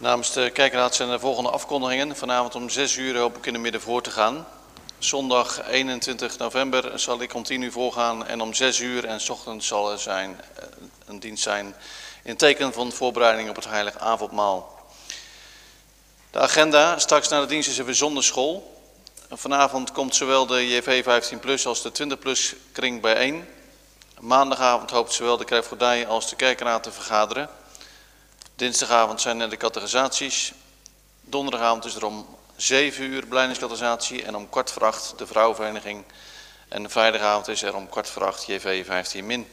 Namens de kerkraad zijn de volgende afkondigingen. Vanavond om 6 uur hoop ik in de midden voor te gaan. Zondag 21 november zal ik continu voorgaan en om 6 uur en ochtends zal er zijn, eh, een dienst zijn in teken van voorbereiding op het heilig avondmaal. De agenda, straks na de dienst is er weer zonderschool. Vanavond komt zowel de JV 15 plus als de 20 plus kring bijeen. Maandagavond hoopt zowel de Krijfgordij als de kerkraad te vergaderen. Dinsdagavond zijn er de categorisaties. Donderdagavond is er om 7 uur blijningscategorisatie en om kwart voor acht de vrouwenvereniging. En vrijdagavond is er om kwart voor acht JV 15 min.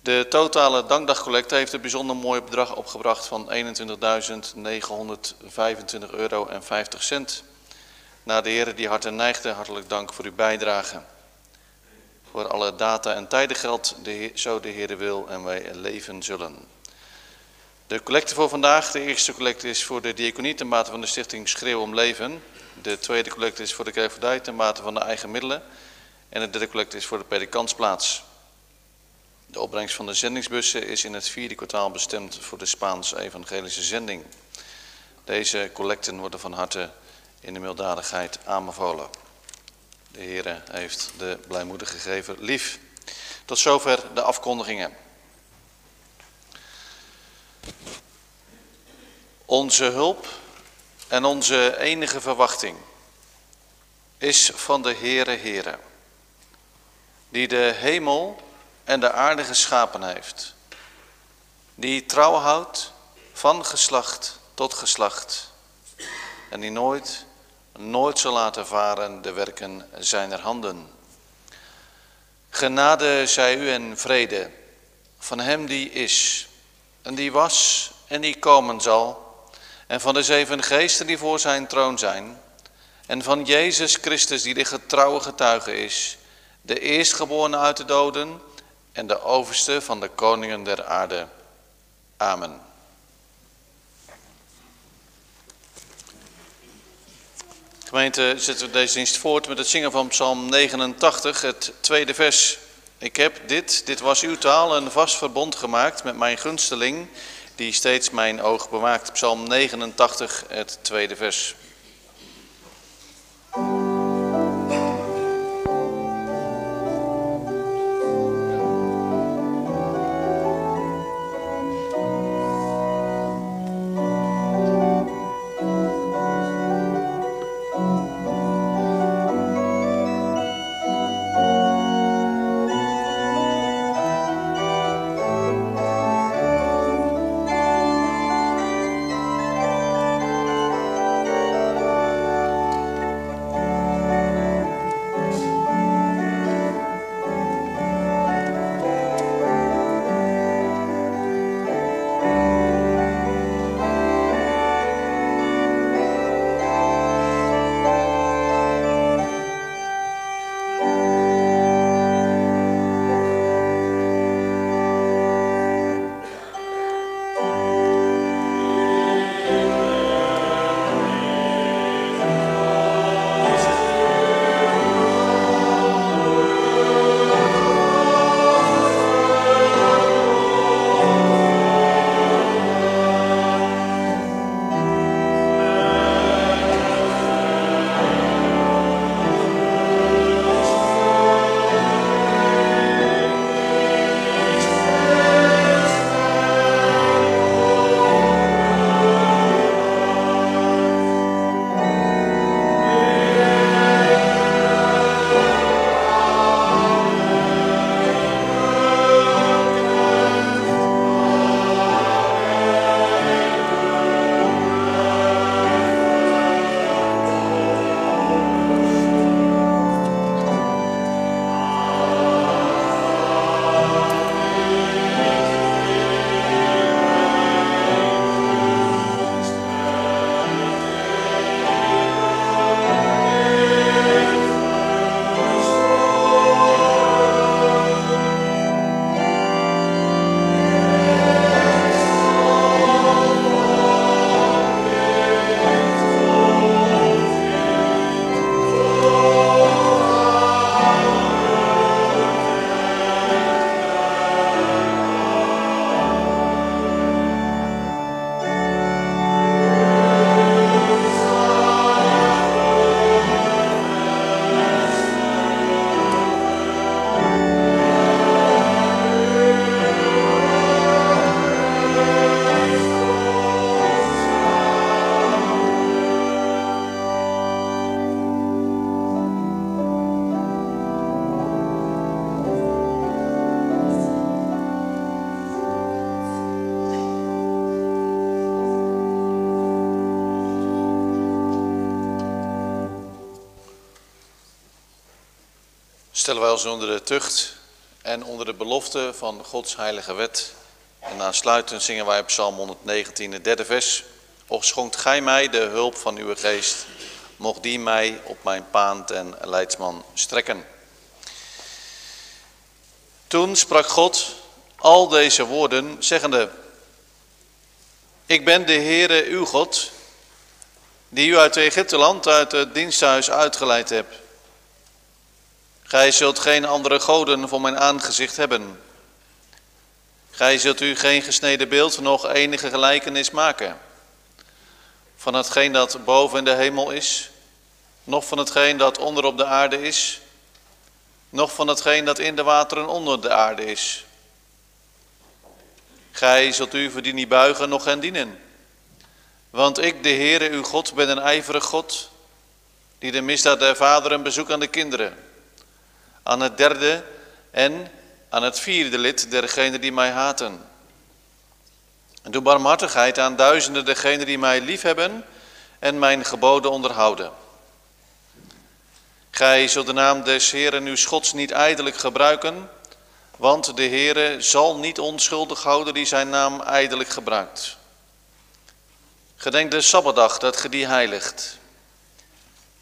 De totale dankdagcollecte heeft een bijzonder mooi bedrag opgebracht van 21.925 euro en 50 cent. Naar de heren die hart en neigden, hartelijk dank voor uw bijdrage. Voor alle data en tijden geldt, de, zo de Heer wil en wij leven zullen. De collecte voor vandaag, de eerste collecte is voor de diaconie ten mate van de stichting Schreeuw om Leven. De tweede collecte is voor de Kerkverdij ten mate van de eigen middelen. En de derde collecte is voor de predikantsplaats. De opbrengst van de zendingsbussen is in het vierde kwartaal bestemd voor de Spaans-evangelische zending. Deze collecten worden van harte in de milddadigheid aanbevolen. De Heere heeft de blijmoedige gegeven lief. Tot zover de afkondigingen. Onze hulp en onze enige verwachting is van de Heere Heere, die de hemel en de aarde geschapen heeft, die trouw houdt van geslacht tot geslacht en die nooit, nooit zal laten varen de werken zijner handen. Genade zij u en vrede van hem die is en die was en die komen zal en van de zeven geesten die voor zijn troon zijn en van Jezus Christus die de getrouwe getuige is, de eerstgeborene uit de doden en de overste van de koningen der aarde. Amen. Gemeente, zetten we deze dienst voort met het zingen van Psalm 89, het tweede vers. Ik heb dit, dit was uw taal, een vast verbond gemaakt met mijn gunsteling, die steeds mijn oog bewaakt. Psalm 89, het tweede vers. Ons onder de tucht en onder de belofte van Gods heilige wet. En aansluitend zingen wij op Psalm 119, het derde vers. Och schonkt gij mij de hulp van uw geest, mocht die mij op mijn paand en leidsman strekken. Toen sprak God al deze woorden, zeggende, Ik ben de Heere uw God, die u uit Egypteland, uit het diensthuis uitgeleid hebt. Gij zult geen andere goden voor mijn aangezicht hebben. Gij zult u geen gesneden beeld, nog enige gelijkenis maken. Van hetgeen dat boven in de hemel is, nog van hetgeen dat onder op de aarde is, nog van hetgeen dat in de wateren onder de aarde is. Gij zult u voor die niet buigen, nog hen dienen. Want ik, de Heere, uw God, ben een ijverig God, die de misdaad der vaderen bezoekt aan de kinderen. Aan het derde en aan het vierde lid dergenen die mij haten. En doe barmhartigheid aan duizenden dergenen die mij liefhebben en mijn geboden onderhouden. Gij zult de naam des Heeren uw Schots niet ijdelijk gebruiken, want de Heere zal niet onschuldig houden die zijn naam ijdelijk gebruikt. Gedenk de Sabbatdag dat ge die heiligt.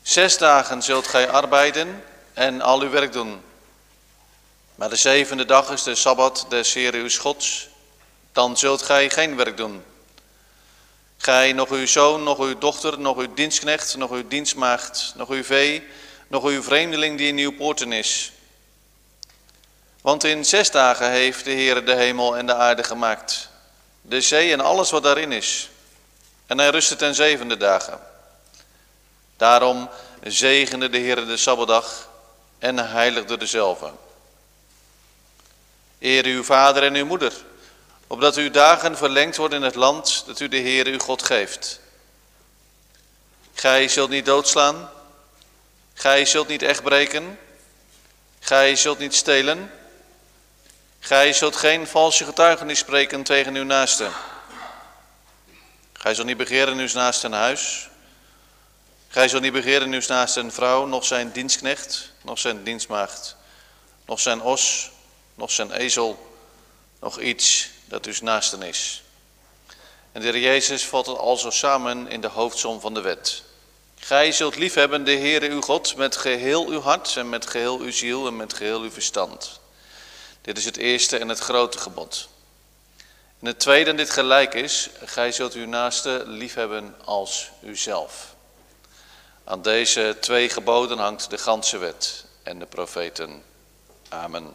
Zes dagen zult gij arbeiden en al uw werk doen. Maar de zevende dag is de Sabbat des Heeren uw Gods. Dan zult gij geen werk doen. Gij, nog uw zoon, nog uw dochter, nog uw dienstknecht, nog uw dienstmaagd, nog uw vee, nog uw vreemdeling die in uw poorten is. Want in zes dagen heeft de Heer de hemel en de aarde gemaakt, de zee en alles wat daarin is. En hij rustte ten zevende dagen. Daarom zegende de Heer de Sabbatdag en heiligde dezelfde. Eer uw vader en uw moeder, opdat uw dagen verlengd worden in het land dat u de Heer uw God geeft. Gij zult niet doodslaan, gij zult niet echt breken, gij zult niet stelen, gij zult geen valse getuigenis spreken tegen uw naaste. Gij zult niet begeren uw naaste een huis, gij zult niet begeren uw naaste een vrouw, nog zijn dienstknecht, nog zijn dienstmaagd, nog zijn os, nog zijn ezel, nog iets dat dus naasten is. En de Heer Jezus vat het al zo samen in de hoofdsom van de wet. Gij zult liefhebben de Heere uw God met geheel uw hart en met geheel uw ziel en met geheel uw verstand. Dit is het eerste en het grote gebod. En het tweede en dit gelijk is, gij zult uw naaste liefhebben als uzelf. Aan deze twee geboden hangt de ganse wet en de profeten. Amen.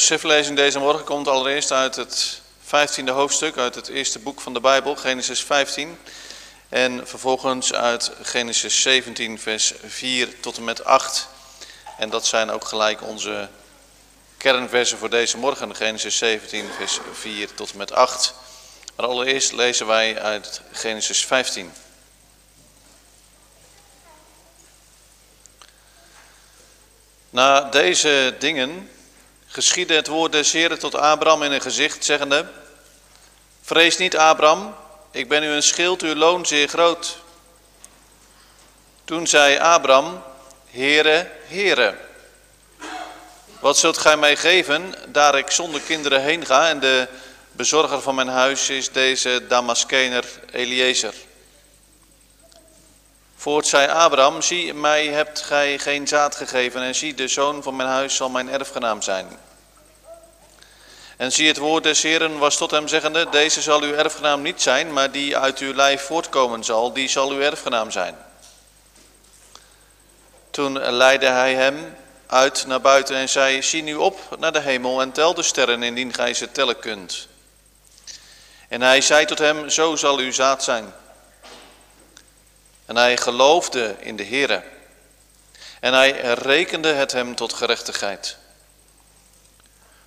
Schriftlezing deze morgen komt allereerst uit het 15e hoofdstuk, uit het eerste boek van de Bijbel, Genesis 15. En vervolgens uit Genesis 17, vers 4 tot en met 8. En dat zijn ook gelijk onze kernversen voor deze morgen. Genesis 17, vers 4 tot en met 8. Maar allereerst lezen wij uit Genesis 15. Na deze dingen geschiedde het woord des Heren tot Abraham in een gezicht, zeggende... Vrees niet, Abraham, ik ben u een schild, uw loon zeer groot. Toen zei Abraham, Heere, Heere, wat zult gij mij geven, daar ik zonder kinderen heen ga en de bezorger van mijn huis is deze Damaskener Eliezer. Voort zei Abraham, zie mij hebt gij geen zaad gegeven en zie de zoon van mijn huis zal mijn erfgenaam zijn. En zie het woord des Heren was tot hem zeggende, deze zal uw erfgenaam niet zijn, maar die uit uw lijf voortkomen zal, die zal uw erfgenaam zijn. Toen leidde hij hem uit naar buiten en zei, zie nu op naar de hemel en tel de sterren indien gij ze tellen kunt. En hij zei tot hem, zo zal uw zaad zijn. En hij geloofde in de Heere. En hij rekende het hem tot gerechtigheid.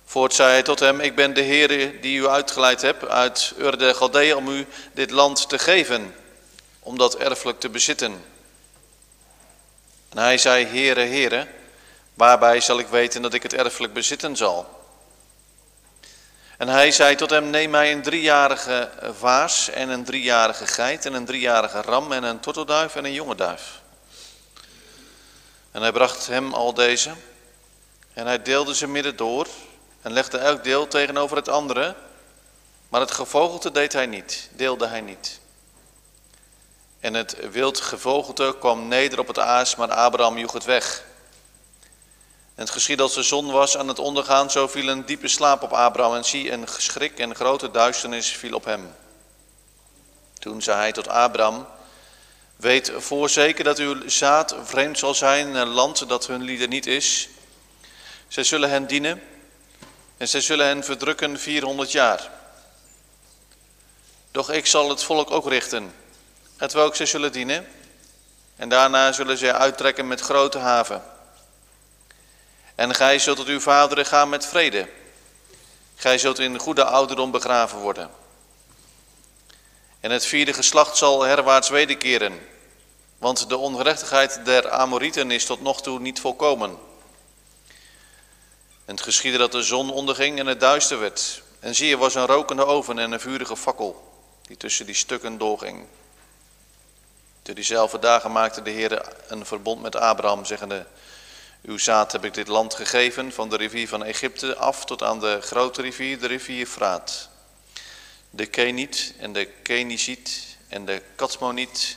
Voort zei hij tot hem, ik ben de Heere die u uitgeleid hebt uit Ur de Galdeeën om u dit land te geven, om dat erfelijk te bezitten. En hij zei, Heere, Heere, waarbij zal ik weten dat ik het erfelijk bezitten zal? En hij zei tot hem, neem mij een driejarige vaas en een driejarige geit en een driejarige ram en een tortelduif en een jonge duif. En hij bracht hem al deze en hij deelde ze midden door en legde elk deel tegenover het andere, maar het gevogelte deed hij niet, deelde hij niet. En het wild gevogelte kwam neder op het aas, maar Abraham joeg het weg. Het geschiedde als de zon was aan het ondergaan, zo viel een diepe slaap op Abraham en zie, een schrik en grote duisternis viel op hem. Toen zei hij tot Abraham, weet voorzeker dat uw zaad vreemd zal zijn in een land dat hun lieden niet is. Zij zullen hen dienen en zij zullen hen verdrukken 400 jaar. Doch ik zal het volk ook richten, het welk zij zullen dienen. En daarna zullen zij uittrekken met grote haven. En gij zult tot uw vaderen gaan met vrede. Gij zult in goede ouderdom begraven worden. En het vierde geslacht zal herwaarts wederkeren. Want de ongerechtigheid der Amorieten is tot nog toe niet volkomen. En het geschiedde dat de zon onderging en het duister werd. En zie, er was een rokende oven en een vurige fakkel die tussen die stukken doorging. Te diezelfde dagen maakte de Heer een verbond met Abraham, zeggende... Uw zaad heb ik dit land gegeven, van de rivier van Egypte af tot aan de grote rivier, de rivier Fraat. De Keniet en de Kenisiet en de Katsmoniet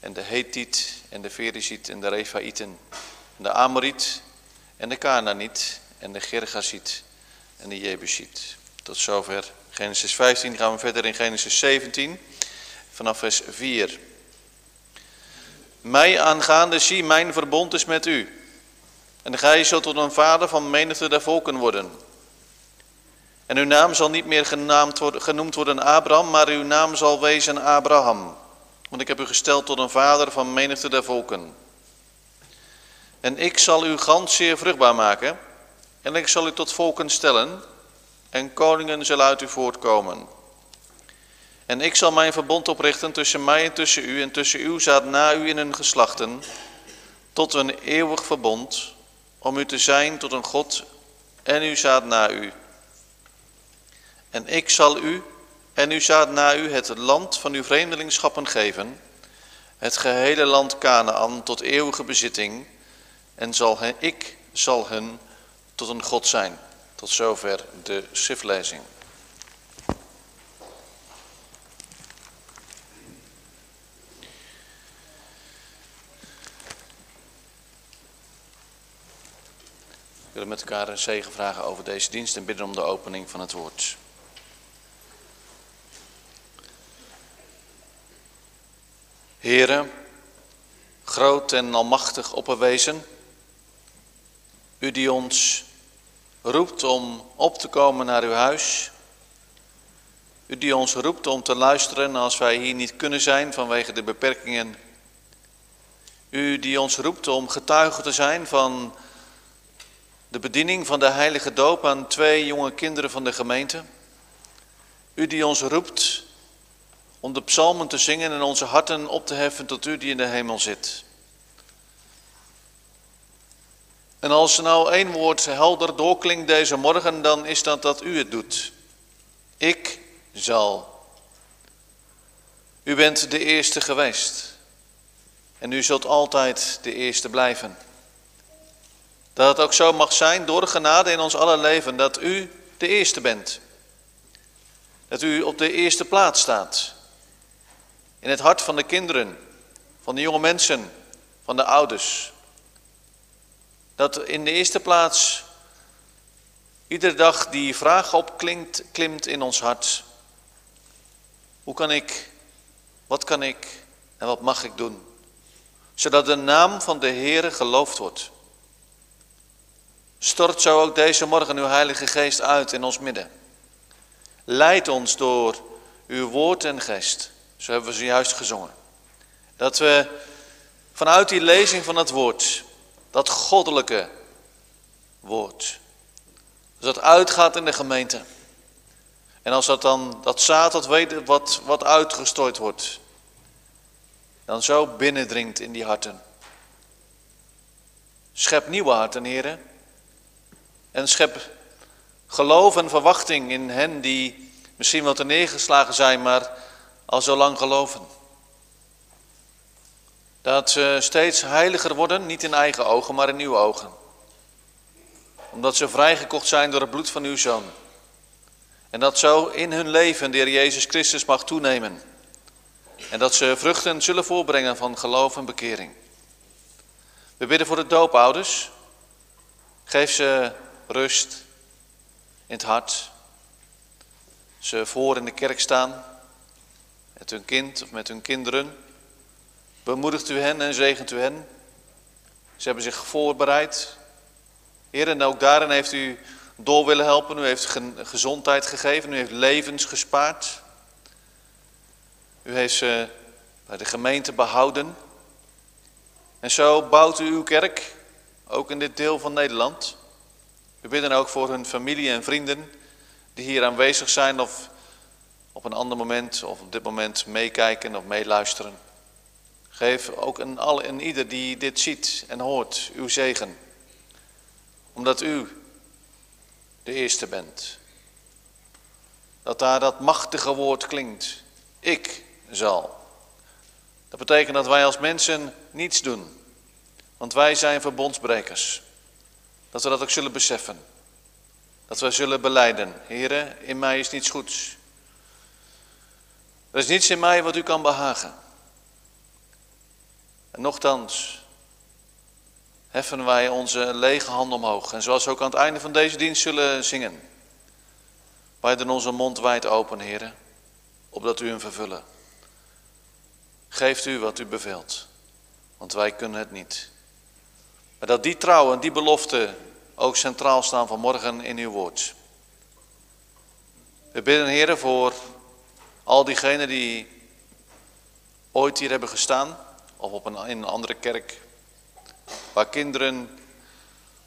en de Hetiet en de Ferisiet en de Refaïten. De Amoriet en de Canaaniet en de Gergasiet en de Jebusiet. Tot zover Genesis 15, gaan we verder in Genesis 17, vanaf vers 4. Mij aangaande, zie mijn verbond is met u en gij zult tot een vader van menigte der volken worden. En uw naam zal niet meer genoemd worden Abraham, maar uw naam zal wezen Abraham. Want ik heb u gesteld tot een vader van menigte der volken. En ik zal u gans zeer vruchtbaar maken. En ik zal u tot volken stellen. En koningen zullen uit u voortkomen. En ik zal mijn verbond oprichten tussen mij en tussen u. En tussen uw zaad na u in hun geslachten. Tot een eeuwig verbond om u te zijn tot een God en u zaad na u. En ik zal u en u zaad na u het land van uw vreemdelingschappen geven, het gehele land Canaan tot eeuwige bezitting, en zal hen, ik zal hen tot een God zijn. Tot zover de schriftlezing. Willen met elkaar een zegen vragen over deze dienst en bidden om de opening van het woord. Heren, groot en almachtig opperwezen, u die ons roept om op te komen naar uw huis, U die ons roept om te luisteren als wij hier niet kunnen zijn vanwege de beperkingen. U die ons roept om getuige te zijn van de bediening van de heilige doop aan twee jonge kinderen van de gemeente. U die ons roept om de psalmen te zingen en onze harten op te heffen tot u die in de hemel zit. En als er nou één woord helder doorklinkt deze morgen, dan is dat dat u het doet. Ik zal. U bent de eerste geweest. En u zult altijd de eerste blijven. Dat het ook zo mag zijn door de genade in ons aller leven dat u de eerste bent. Dat u op de eerste plaats staat. In het hart van de kinderen, van de jonge mensen, van de ouders. Dat in de eerste plaats iedere dag die vraag opklinkt, klimt in ons hart. Hoe kan ik, wat kan ik en wat mag ik doen? Zodat de naam van de Heere geloofd wordt. Stort zo ook deze morgen uw Heilige Geest uit in ons midden. Leid ons door uw woord en geest. Zo hebben we zojuist gezongen. Dat we vanuit die lezing van het woord, dat goddelijke woord, dat uitgaat in de gemeente. En als dat dan, dat zaad dat weet wat, wat uitgestort wordt, dan zo binnendringt in die harten. Schep nieuwe harten, heren. En schep geloof en verwachting in hen die misschien wel te neergeslagen zijn, maar al zo lang geloven. Dat ze steeds heiliger worden, niet in eigen ogen, maar in uw ogen. Omdat ze vrijgekocht zijn door het bloed van uw zoon. En dat zo in hun leven de Heer Jezus Christus mag toenemen. En dat ze vruchten zullen voorbrengen van geloof en bekering. We bidden voor de doopouders. Geef ze rust in het hart. Ze voor in de kerk staan met hun kind of met hun kinderen. Bemoedigt u hen en zegent u hen. Ze hebben zich voorbereid. Heer, en ook daarin heeft u door willen helpen. U heeft gezondheid gegeven. U heeft levens gespaard. U heeft ze bij de gemeente behouden. En zo bouwt u uw kerk, ook in dit deel van Nederland. We bidden ook voor hun familie en vrienden die hier aanwezig zijn of op een ander moment of op dit moment meekijken of meeluisteren. Geef ook al en ieder die dit ziet en hoort uw zegen. Omdat u de eerste bent. Dat daar dat machtige woord klinkt. Ik zal. Dat betekent dat wij als mensen niets doen. Want wij zijn verbondsbrekers. Dat we dat ook zullen beseffen. Dat we zullen beleiden. Heren, in mij is niets goeds. Er is niets in mij wat u kan behagen. En nochtans heffen wij onze lege hand omhoog. En zoals we ook aan het einde van deze dienst zullen zingen. Wij doen onze mond wijd open, heren, opdat u hem vervullen. Geeft u wat u beveelt, want wij kunnen het niet. Maar dat die trouw en die belofte ook centraal staan vanmorgen in uw woord. We bidden, heren, voor al diegenen die ooit hier hebben gestaan, of op een, in een andere kerk, waar kinderen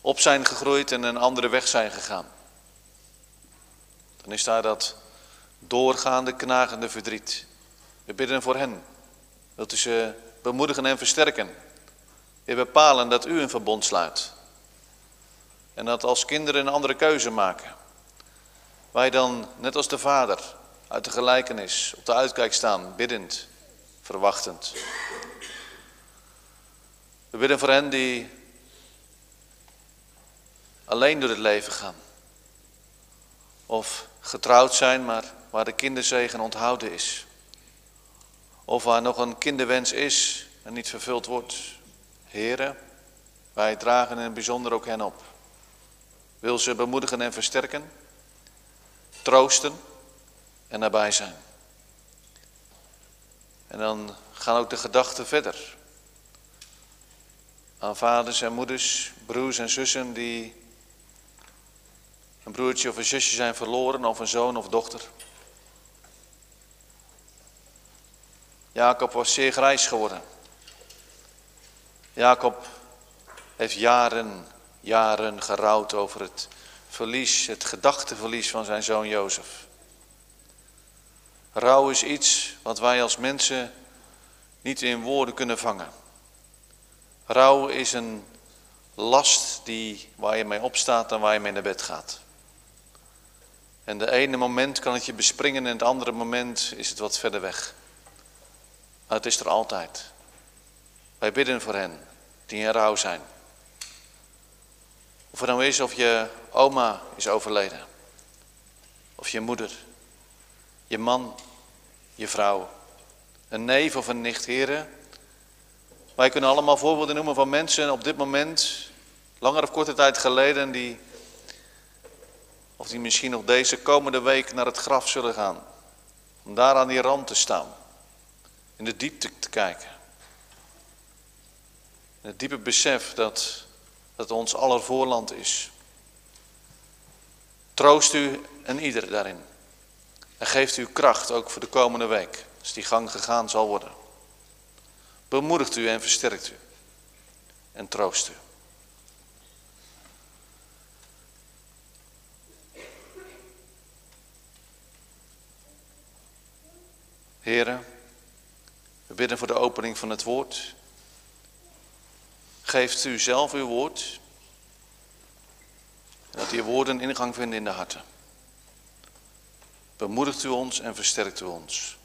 op zijn gegroeid en een andere weg zijn gegaan. Dan is daar dat doorgaande, knagende verdriet. We bidden voor hen. Wilt u ze bemoedigen en versterken. We bepalen dat u een verbond sluit. En dat als kinderen een andere keuze maken. Wij dan, net als de vader, uit de gelijkenis op de uitkijk staan, biddend, verwachtend. We bidden voor hen die alleen door het leven gaan. Of getrouwd zijn, maar waar de kinderzegen onthouden is. Of waar nog een kinderwens is en niet vervuld wordt. Heren, wij dragen in het bijzonder ook hen op. Wil ze bemoedigen en versterken, troosten en nabij zijn. En dan gaan ook de gedachten verder. Aan vaders en moeders, broers en zussen die een broertje of een zusje zijn verloren, of een zoon of dochter. Jacob was zeer grijs geworden. Jacob heeft jaren, jaren gerouwd over het verlies, het gedachteverlies van zijn zoon Jozef. Rouw is iets wat wij als mensen niet in woorden kunnen vangen. Rouw is een last die, waar je mee opstaat en waar je mee naar bed gaat. En de ene moment kan het je bespringen en het andere moment is het wat verder weg. Maar het is er altijd. Wij bidden voor hen die in rouw zijn. Of het nou is of je oma is overleden. Of je moeder. Je man. Je vrouw. Een neef of een nicht, heren. Wij kunnen allemaal voorbeelden noemen van mensen op dit moment, langer of korte tijd geleden, die, of die misschien nog deze komende week naar het graf zullen gaan. Om daar aan die rand te staan. In de diepte te kijken. Het diepe besef dat het ons aller voorland is. Troost u en ieder daarin. En geeft u kracht ook voor de komende week, als die gang gegaan zal worden. Bemoedigt u en versterkt u. En troost u. Heren, we bidden voor de opening van het woord. Geeft u zelf uw woord. Dat die woorden ingang vinden in de harten. Bemoedigt u ons en versterkt u ons.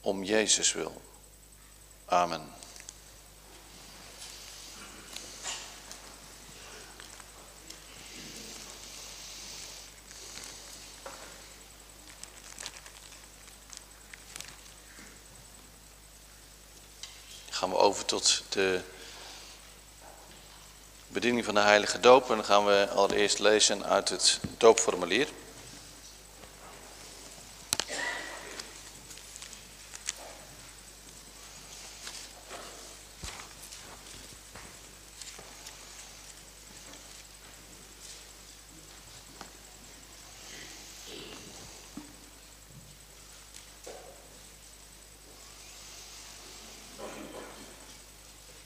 Om Jezus wil. Amen. gaan we over tot de bediening van de heilige doop. En dan gaan we allereerst lezen uit het doopformulier.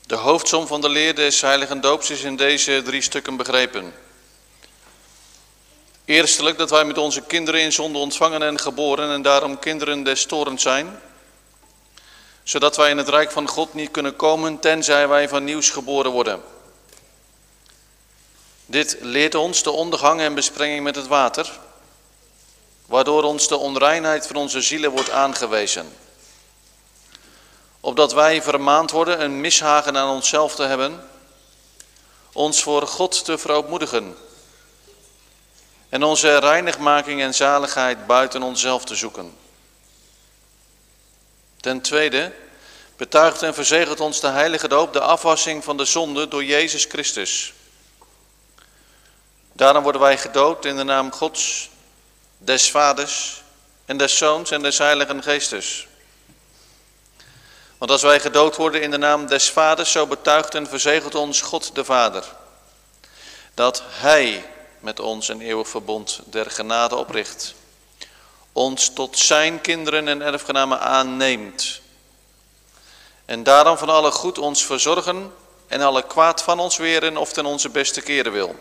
De hoofdsom van de leer des heiligen doops is in deze drie stukken begrepen. Eerstelijk dat wij met onze kinderen in zonde ontvangen en geboren en daarom kinderen des torens zijn. Zodat wij in het rijk van God niet kunnen komen tenzij wij van nieuws geboren worden. Dit leert ons de ondergang en besprenging met het water, waardoor ons de onreinheid van onze zielen wordt aangewezen opdat wij vermaand worden een mishagen aan onszelf te hebben, ons voor God te verootmoedigen en onze reinigmaking en zaligheid buiten onszelf te zoeken. Ten tweede betuigt en verzegelt ons de heilige doop de afwassing van de zonde door Jezus Christus. Daarom worden wij gedoopt in de naam Gods, des Vaders en des Zoons en des Heiligen Geestes. Want als wij gedood worden in de naam des Vaders, zo betuigt en verzegelt ons God de Vader. Dat Hij met ons een eeuwig verbond der genade opricht. Ons tot zijn kinderen en erfgenamen aanneemt. En daarom van alle goed ons verzorgen en alle kwaad van ons weren of ten onze beste keren wil.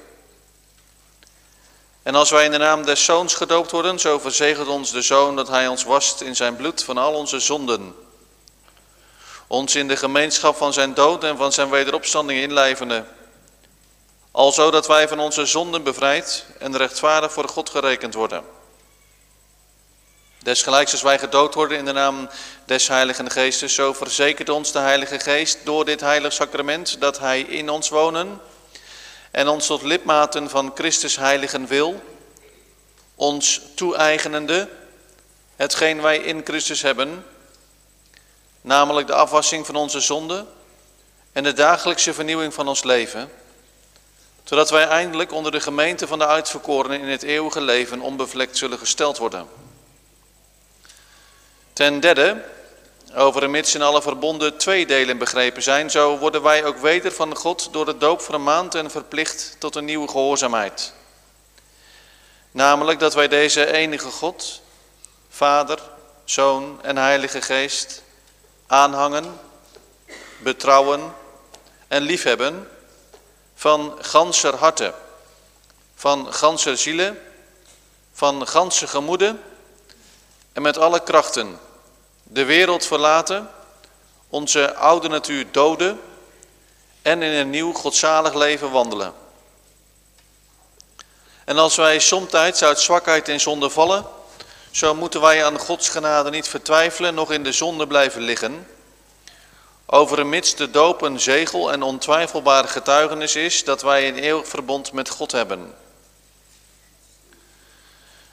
En als wij in de naam des Zoons gedoopt worden, zo verzegelt ons de Zoon dat Hij ons wast in zijn bloed van al onze zonden ons in de gemeenschap van zijn dood en van zijn wederopstanding inlijvende. Alzo dat wij van onze zonden bevrijd en rechtvaardig voor God gerekend worden. Desgelijks als wij gedood worden in de naam des Heiligen Geestes, zo verzekert ons de Heilige Geest door dit heilig sacrament dat Hij in ons wonen en ons tot lidmaten van Christus heiligen wil, ons toe-eigenende, hetgeen wij in Christus hebben, namelijk de afwassing van onze zonden en de dagelijkse vernieuwing van ons leven, zodat wij eindelijk onder de gemeente van de uitverkorenen in het eeuwige leven onbevlekt zullen gesteld worden. Ten derde, over mits in alle verbonden twee delen begrepen zijn, zo worden wij ook weder van God door de doop vermaand en verplicht tot een nieuwe gehoorzaamheid. Namelijk dat wij deze enige God, Vader, Zoon en Heilige Geest aanhangen, betrouwen en liefhebben van ganser harte, van ganser zielen, van ganse gemoeden en met alle krachten de wereld verlaten, onze oude natuur doden en in een nieuw godzalig leven wandelen. En als wij somtijds uit zwakheid in zonde vallen, zo moeten wij aan Gods genade niet vertwijfelen, nog in de zonde blijven liggen. Over een mits de doop een zegel en ontwijfelbare getuigenis is dat wij een eeuwig verbond met God hebben.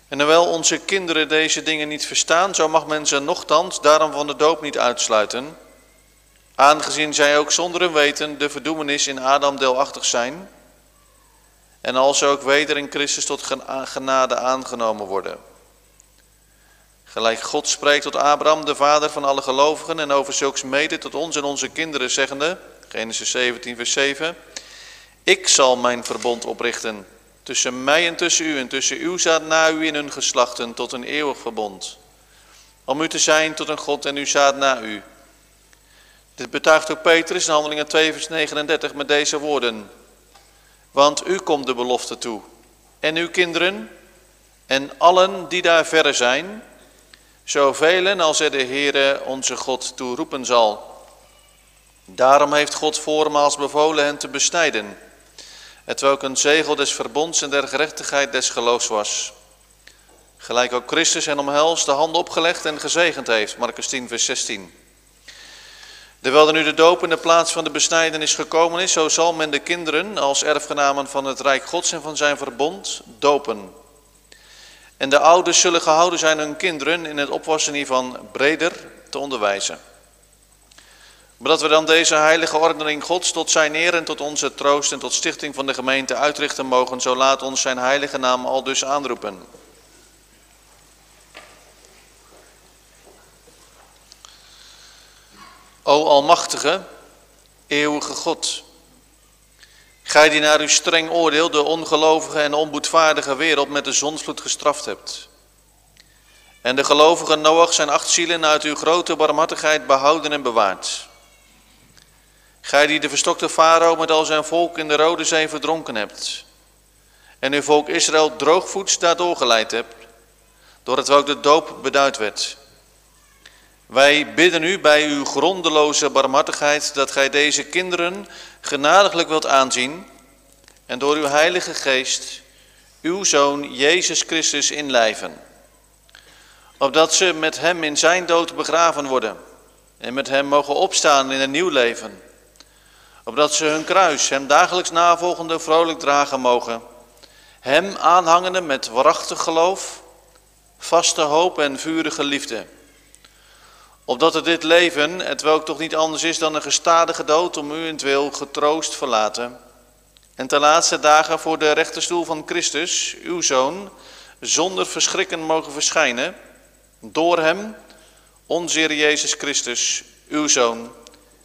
En hoewel onze kinderen deze dingen niet verstaan, zo mag men ze nogthans daarom van de doop niet uitsluiten, aangezien zij ook zonder hun weten de verdoemenis in Adam deelachtig zijn, en als ook weder in Christus tot genade aangenomen worden. Gelijk God spreekt tot Abraham, de vader van alle gelovigen, en over zulks mede tot ons en onze kinderen, zeggende, Genesis 17, vers 7, Ik zal mijn verbond oprichten tussen mij en tussen u, en tussen uw zaad na u in hun geslachten, tot een eeuwig verbond. Om u te zijn tot een God en uw zaad na u. Dit betuigt ook Petrus in Handelingen 2, vers 39 met deze woorden. Want u komt de belofte toe, en uw kinderen, en allen die daar verre zijn, zoveel als er de Heere onze God toe roepen zal. Daarom heeft God voormaals bevolen hen te bestijden, het welk een zegel des verbonds en der gerechtigheid des geloofs was. Gelijk ook Christus hen omhelst, de hand opgelegd en gezegend heeft, Marcus 10 vers 16. Terwijl er nu de doop in de plaats van de besnijdenis gekomen is, zo zal men de kinderen als erfgenamen van het Rijk Gods en van zijn verbond dopen. En de ouders zullen gehouden zijn hun kinderen in het opwassen hiervan breder te onderwijzen. Maar dat we dan deze heilige ordening Gods tot zijn eer en tot onze troost en tot stichting van de gemeente uitrichten mogen, zo laat ons zijn heilige naam al dus aanroepen. O Almachtige, eeuwige God, Gij die naar uw streng oordeel de ongelovige en onboedvaardige wereld met de zonsvloed gestraft hebt. En de gelovige Noach zijn acht zielen uit uw grote barmhartigheid behouden en bewaard. Gij die de verstokte farao met al zijn volk in de Rode Zee verdronken hebt. En uw volk Israël droogvoets daardoor geleid hebt, door het welk de doop beduid werd. Wij bidden u bij uw grondeloze barmhartigheid dat gij deze kinderen genadiglijk wilt aanzien en door uw heilige geest uw Zoon Jezus Christus inlijven. Opdat ze met hem in zijn dood begraven worden en met hem mogen opstaan in een nieuw leven. Opdat ze hun kruis, hem dagelijks navolgende, vrolijk dragen mogen. Hem aanhangende met waarachtig geloof, vaste hoop en vurige liefde Opdat het dit leven, het welk toch niet anders is dan een gestadige dood om u wil getroost verlaten. En ten laatste dagen voor de rechterstoel van Christus, uw Zoon, zonder verschrikken mogen verschijnen. Door hem, onze Jezus Christus, uw Zoon,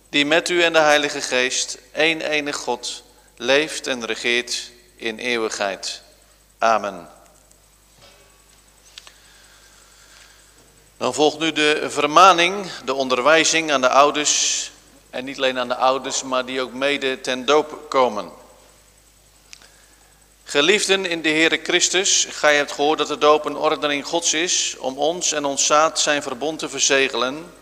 die met u en de Heilige Geest, één enig God, leeft en regeert in eeuwigheid. Amen. Dan volgt nu de vermaning, de onderwijzing aan de ouders. En niet alleen aan de ouders, maar die ook mede ten doop komen. Geliefden in de Heere Christus, gij hebt gehoord dat de doop een ordening Gods is om ons en ons zaad zijn verbond te verzegelen.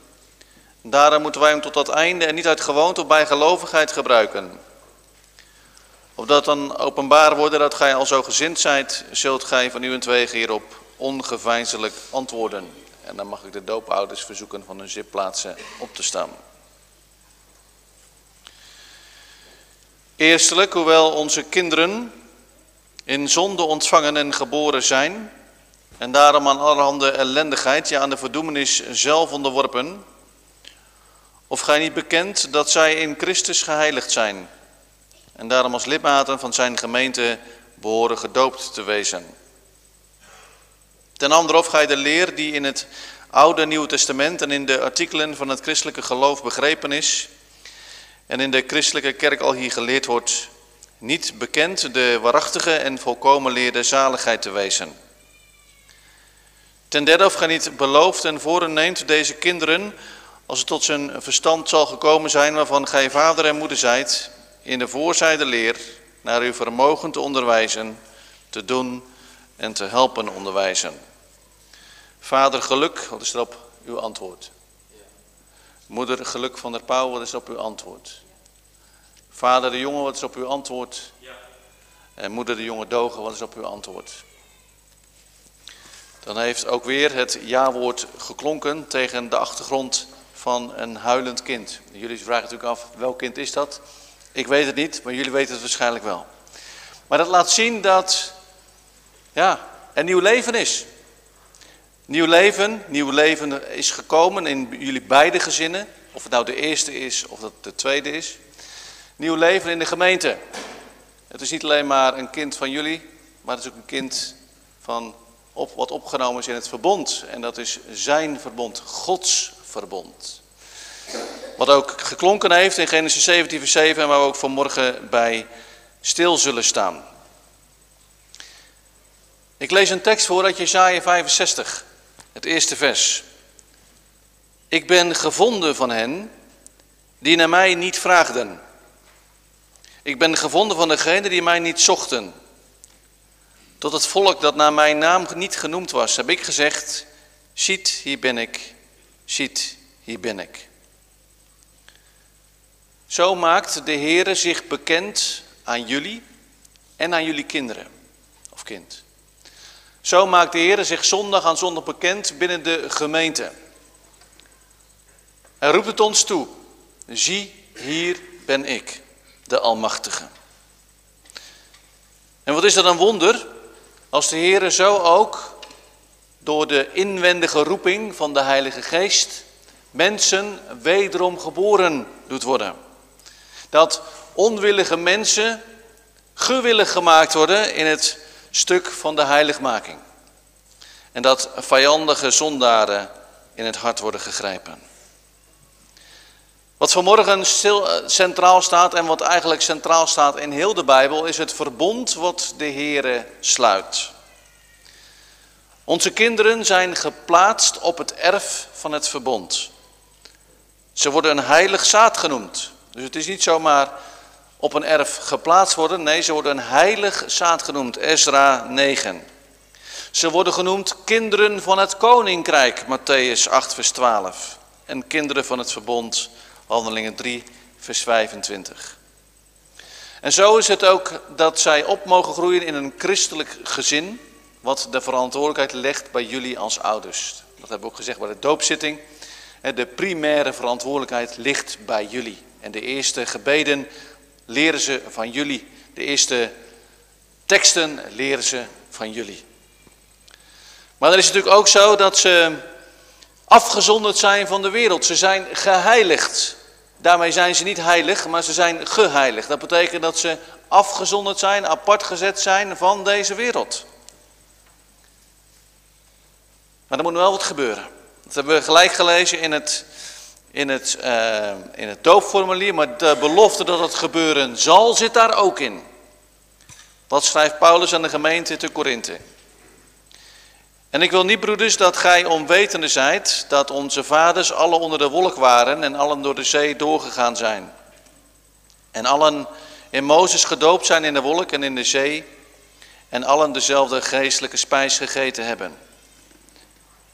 Daarom moeten wij hem tot dat einde en niet uit gewoonte of bijgelovigheid gebruiken. Opdat dan openbaar worden dat gij al zo gezind zijt, zult gij van uw twegen hierop ongeveinselijk antwoorden. En dan mag ik de doopouders verzoeken van hun zitplaatsen op te staan. Eerstelijk, hoewel onze kinderen in zonde ontvangen en geboren zijn, en daarom aan allerhande ellendigheid, ja aan de verdoemenis zelf onderworpen, of gij niet bekend dat zij in Christus geheiligd zijn, en daarom als lidmaten van zijn gemeente behoren gedoopt te wezen. Ten andere of gij de leer die in het Oude en Nieuwe Testament en in de artikelen van het christelijke geloof begrepen is en in de christelijke kerk al hier geleerd wordt, niet bekend de waarachtige en volkomen leerde zaligheid te wezen. Ten derde of gij niet belooft en voorneemt deze kinderen als het tot zijn verstand zal gekomen zijn waarvan gij vader en moeder zijt, in de voorzijde leer, naar uw vermogen te onderwijzen, te doen en te helpen onderwijzen. Vader, geluk, wat is erop uw antwoord? Moeder, geluk van der Pauw, wat is op uw antwoord? Vader de jongen, wat is op uw antwoord? En moeder de jonge Dogen, wat is op uw antwoord? Dan heeft ook weer het ja-woord geklonken tegen de achtergrond van een huilend kind. Jullie vragen natuurlijk af, welk kind is dat? Ik weet het niet, maar jullie weten het waarschijnlijk wel. Maar dat laat zien dat ja, er nieuw leven is. Nieuw leven, nieuw leven is gekomen in jullie beide gezinnen. Of het nou de eerste is of dat de tweede is. Nieuw leven in de gemeente. Het is niet alleen maar een kind van jullie, maar het is ook een kind van op, wat opgenomen is in het verbond. En dat is zijn verbond, Gods verbond. Wat ook geklonken heeft in Genesis 17 vers 7 en waar we ook vanmorgen bij stil zullen staan. Ik lees een tekst voor uit Jesaja 65, het eerste vers. Ik ben gevonden van hen die naar mij niet vraagden. Ik ben gevonden van degenen die mij niet zochten. Tot het volk dat naar mijn naam niet genoemd was, heb ik gezegd, ziet, hier ben ik, ziet, hier ben ik. Zo maakt de Heere zich bekend aan jullie en aan jullie kinderen of kind. Zo maakt de Heere zich zondag aan zondag bekend binnen de gemeente. Hij roept het ons toe. Zie, hier ben ik, de Almachtige. En wat is dat een wonder als de Heere zo ook door de inwendige roeping van de Heilige Geest mensen wederom geboren doet worden. Dat onwillige mensen gewillig gemaakt worden in het stuk van de heiligmaking. En dat vijandige zondaren in het hart worden gegrepen. Wat vanmorgen eh, centraal staat en wat eigenlijk centraal staat in heel de Bijbel is het verbond wat de Heere sluit. Onze kinderen zijn geplaatst op het erf van het verbond. Ze worden een heilig zaad genoemd. Dus het is niet zomaar op een erf geplaatst worden. Nee, ze worden een heilig zaad genoemd. Ezra 9. Ze worden genoemd kinderen van het koninkrijk. Matthäus 8 vers 12. En kinderen van het verbond. Handelingen 3 vers 25. En zo is het ook dat zij op mogen groeien in een christelijk gezin. Wat de verantwoordelijkheid legt bij jullie als ouders. Dat hebben we ook gezegd bij de doopzitting. De primaire verantwoordelijkheid ligt bij jullie. En de eerste gebeden leren ze van jullie. De eerste teksten leren ze van jullie. Maar dan is het natuurlijk ook zo dat ze afgezonderd zijn van de wereld. Ze zijn geheiligd. Daarmee zijn ze niet heilig, maar ze zijn geheiligd. Dat betekent dat ze afgezonderd zijn, apart gezet zijn van deze wereld. Maar er moet wel wat gebeuren. Dat hebben we gelijk gelezen in het, in het, uh, in het doopformulier, maar de belofte dat het gebeuren zal zit daar ook in. Wat schrijft Paulus aan de gemeente te Korinthe? En ik wil niet, broeders, dat gij onwetende zijt dat onze vaders alle onder de wolk waren en allen door de zee doorgegaan zijn. En allen in Mozes gedoopt zijn in de wolk en in de zee en allen dezelfde geestelijke spijs gegeten hebben.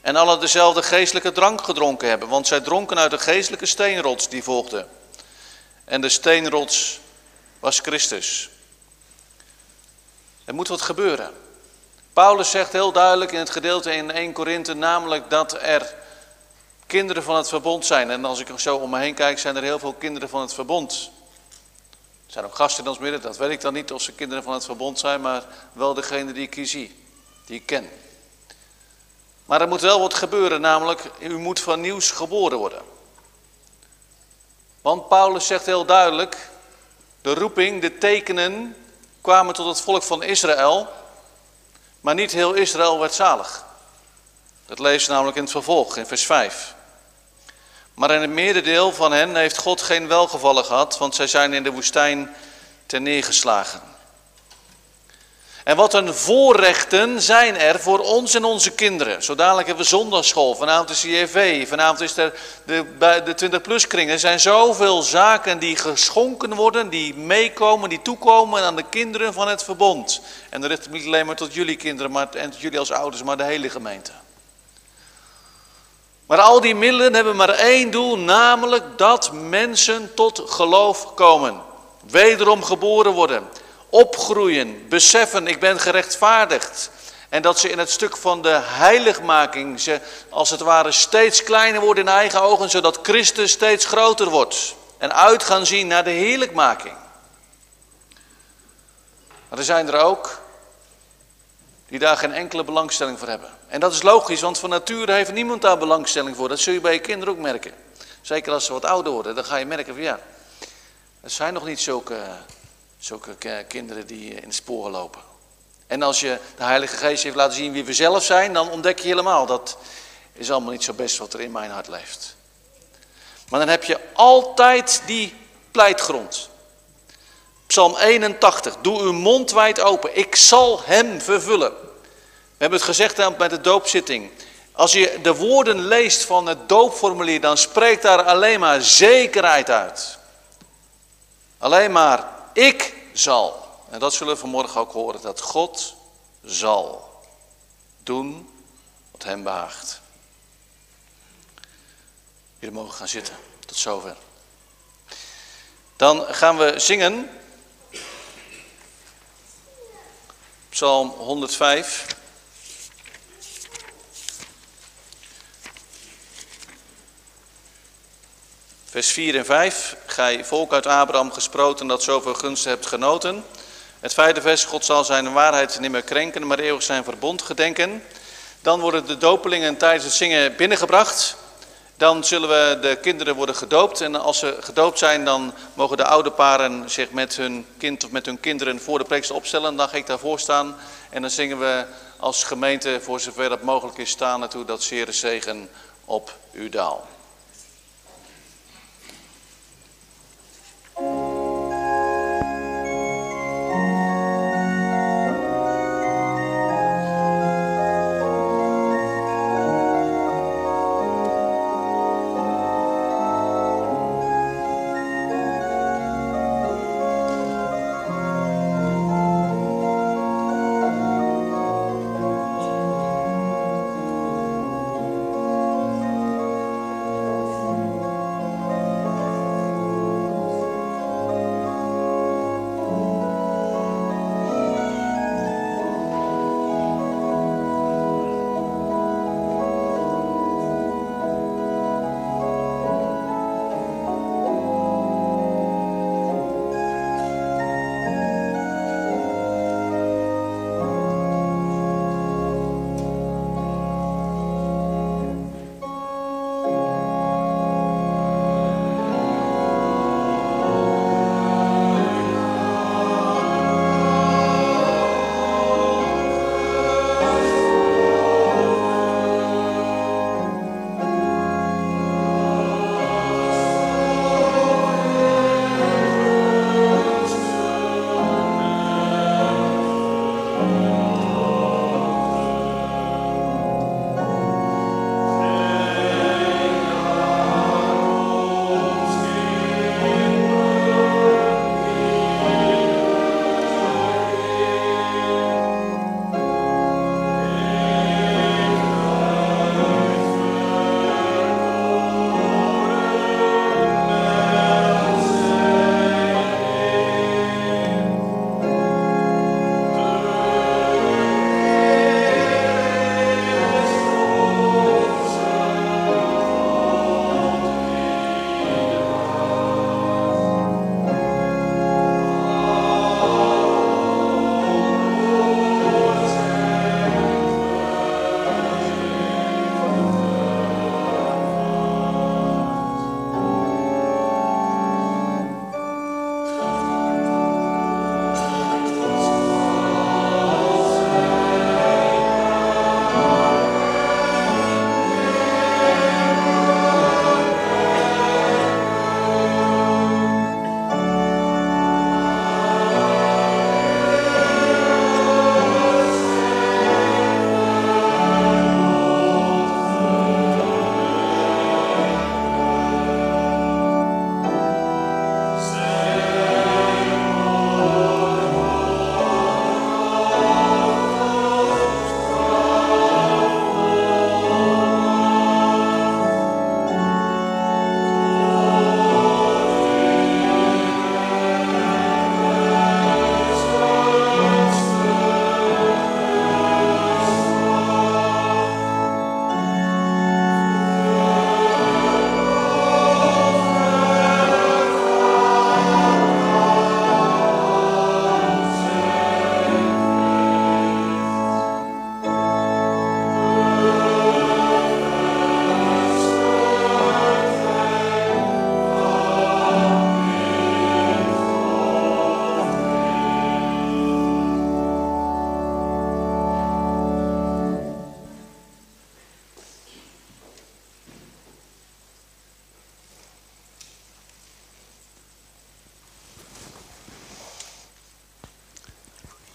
En alle dezelfde geestelijke drank gedronken hebben, want zij dronken uit de geestelijke steenrots die volgde. En de steenrots was Christus. Er moet wat gebeuren. Paulus zegt heel duidelijk in het gedeelte in 1 Korinthe namelijk dat er kinderen van het verbond zijn. En als ik zo om me heen kijk, zijn er heel veel kinderen van het verbond. Er zijn ook gasten in ons midden, dat weet ik dan niet of ze kinderen van het verbond zijn, maar wel degene die ik hier zie, die ik ken. Maar er moet wel wat gebeuren, namelijk u moet van nieuws geboren worden. Want Paulus zegt heel duidelijk, de roeping, de tekenen kwamen tot het volk van Israël, maar niet heel Israël werd zalig. Dat lees je namelijk in het vervolg, in vers 5. Maar in het meerderdeel van hen heeft God geen welgevallen gehad, want zij zijn in de woestijn ten neergeslagen. En wat een voorrechten zijn er voor ons en onze kinderen. Zo dadelijk hebben we zondagschool, vanavond is CFV, vanavond is er de, de 20-plus kring. Er zijn zoveel zaken die geschonken worden, die meekomen, die toekomen aan de kinderen van het verbond. En dat richt ik niet alleen maar tot jullie kinderen maar, en jullie als ouders, maar de hele gemeente. Maar al die middelen hebben maar één doel, namelijk dat mensen tot geloof komen. Wederom geboren worden opgroeien, beseffen, ik ben gerechtvaardigd. En dat ze in het stuk van de heiligmaking, ze als het ware steeds kleiner worden in eigen ogen, zodat Christus steeds groter wordt. En uit gaan zien naar de heerlijkmaking. Maar er zijn er ook die daar geen enkele belangstelling voor hebben. En dat is logisch, want van nature heeft niemand daar belangstelling voor. Dat zul je bij je kinderen ook merken. Zeker als ze wat ouder worden, dan ga je merken van ja, het zijn nog niet zulke Zulke kinderen die in de sporen lopen. En als je de Heilige Geest heeft laten zien wie we zelf zijn, dan ontdek je helemaal dat is allemaal niet zo best wat er in mijn hart leeft. Maar dan heb je altijd die pleitgrond. Psalm 81, doe uw mond wijd open, ik zal hem vervullen. We hebben het gezegd met de doopzitting. Als je de woorden leest van het doopformulier, dan spreekt daar alleen maar zekerheid uit. Alleen maar ik zal. En dat zullen we vanmorgen ook horen, dat God zal doen wat hem behaagt. Jullie mogen gaan zitten. Tot zover. Dan gaan we zingen. Psalm 105. Vers 4 en 5. Gij volk uit Abraham gesproten dat zoveel gunsten hebt genoten. Het vijfde vers. God zal zijn waarheid niet meer krenken, maar eeuwig zijn verbond gedenken. Dan worden de dopelingen tijdens het zingen binnengebracht. Dan zullen we de kinderen worden gedoopt. En als ze gedoopt zijn, dan mogen de oude paren zich met hun kind of met hun kinderen voor de preekst opstellen. Dan ga ik daarvoor staan. En dan zingen we als gemeente, voor zover dat mogelijk is, staan naartoe dat zere zegen op uw daal.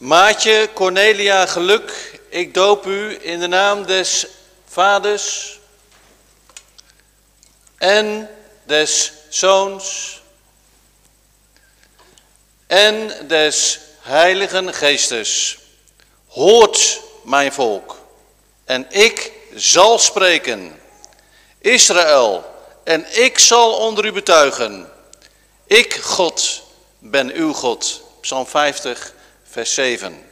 Maatje Cornelia Geluk, ik doop u in de naam des Vaders en des Zoons en des Heiligen Geestes. Hoort mijn volk en ik zal spreken. Israël en ik zal onder u betuigen. Ik, God, ben uw God. Psalm 50, vers 7.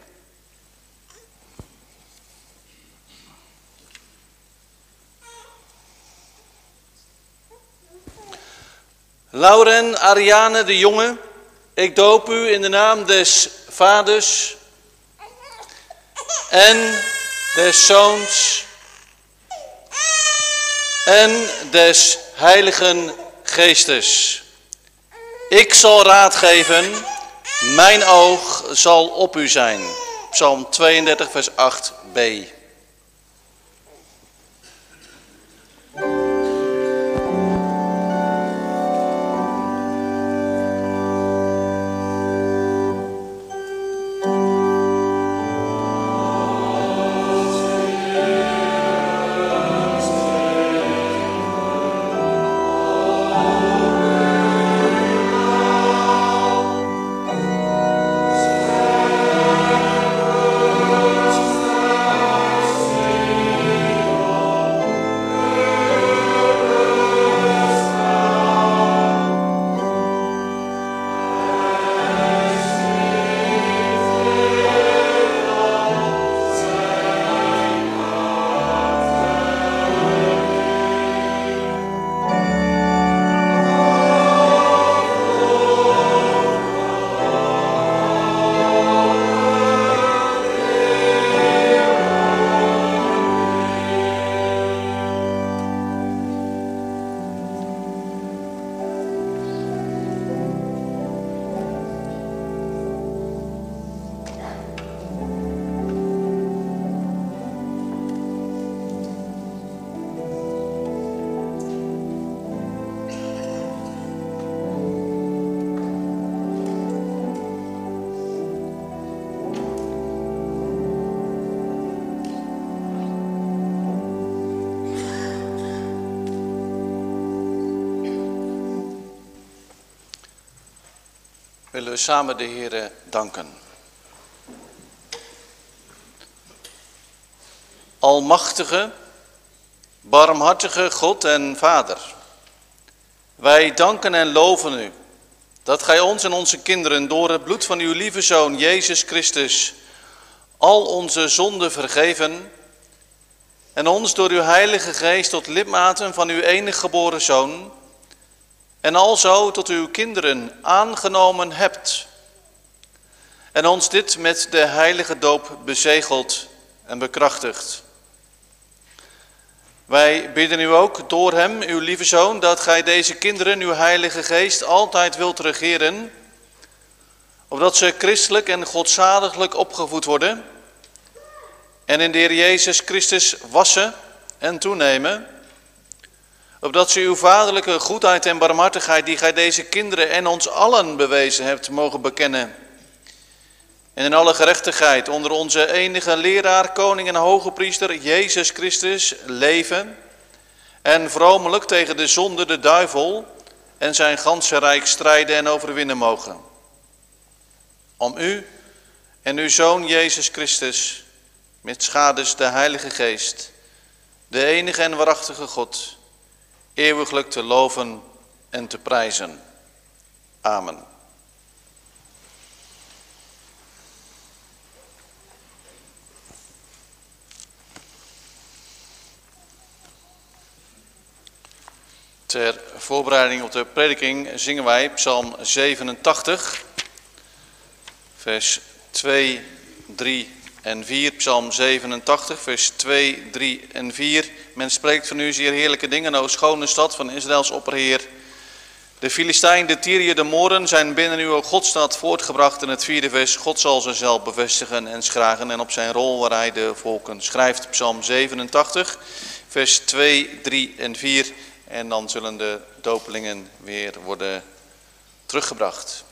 Lauren Ariane de Jonge, ik doop u in de naam des Vaders en des Zoons en des Heiligen Geestes. Ik zal raad geven, mijn oog zal op u zijn. Psalm 32, vers 8b. Willen we samen de Heer danken. Almachtige, barmhartige God en Vader, wij danken en loven u dat gij ons en onze kinderen door het bloed van uw lieve Zoon Jezus Christus al onze zonden vergeven en ons door uw heilige geest tot lidmaten van uw enige geboren Zoon en alzo tot uw kinderen aangenomen hebt. En ons dit met de heilige doop bezegeld en bekrachtigt. Wij bidden u ook door hem, uw lieve zoon, dat gij deze kinderen, uw heilige geest, altijd wilt regeren, opdat ze christelijk en godzaliglijk opgevoed worden en in de Heer Jezus Christus wassen en toenemen, opdat ze uw vaderlijke goedheid en barmhartigheid, die gij deze kinderen en ons allen bewezen hebt, mogen bekennen. En in alle gerechtigheid onder onze enige leraar, koning en hoge priester, Jezus Christus, leven en vromelijk tegen de zonde, de duivel en zijn ganse rijk strijden en overwinnen mogen. Om u en uw Zoon Jezus Christus, met schades de Heilige Geest, de enige en waarachtige God, eeuwiglijk te loven en te prijzen. Amen. Ter voorbereiding op de prediking zingen wij Psalm 87, vers 2, 3 en 4, Psalm 87, vers 2, 3 en 4. Men spreekt van u zeer heerlijke dingen, o schone stad van Israëls opperheer. De Filistijn, de Tyrië, de Moren zijn binnen uw Godstad voortgebracht in het vierde vers. God zal ze zelf bevestigen en schragen en op zijn rol waar hij de volken schrijft. Psalm 87, vers 2, 3 en 4. En dan zullen de dopelingen weer worden teruggebracht.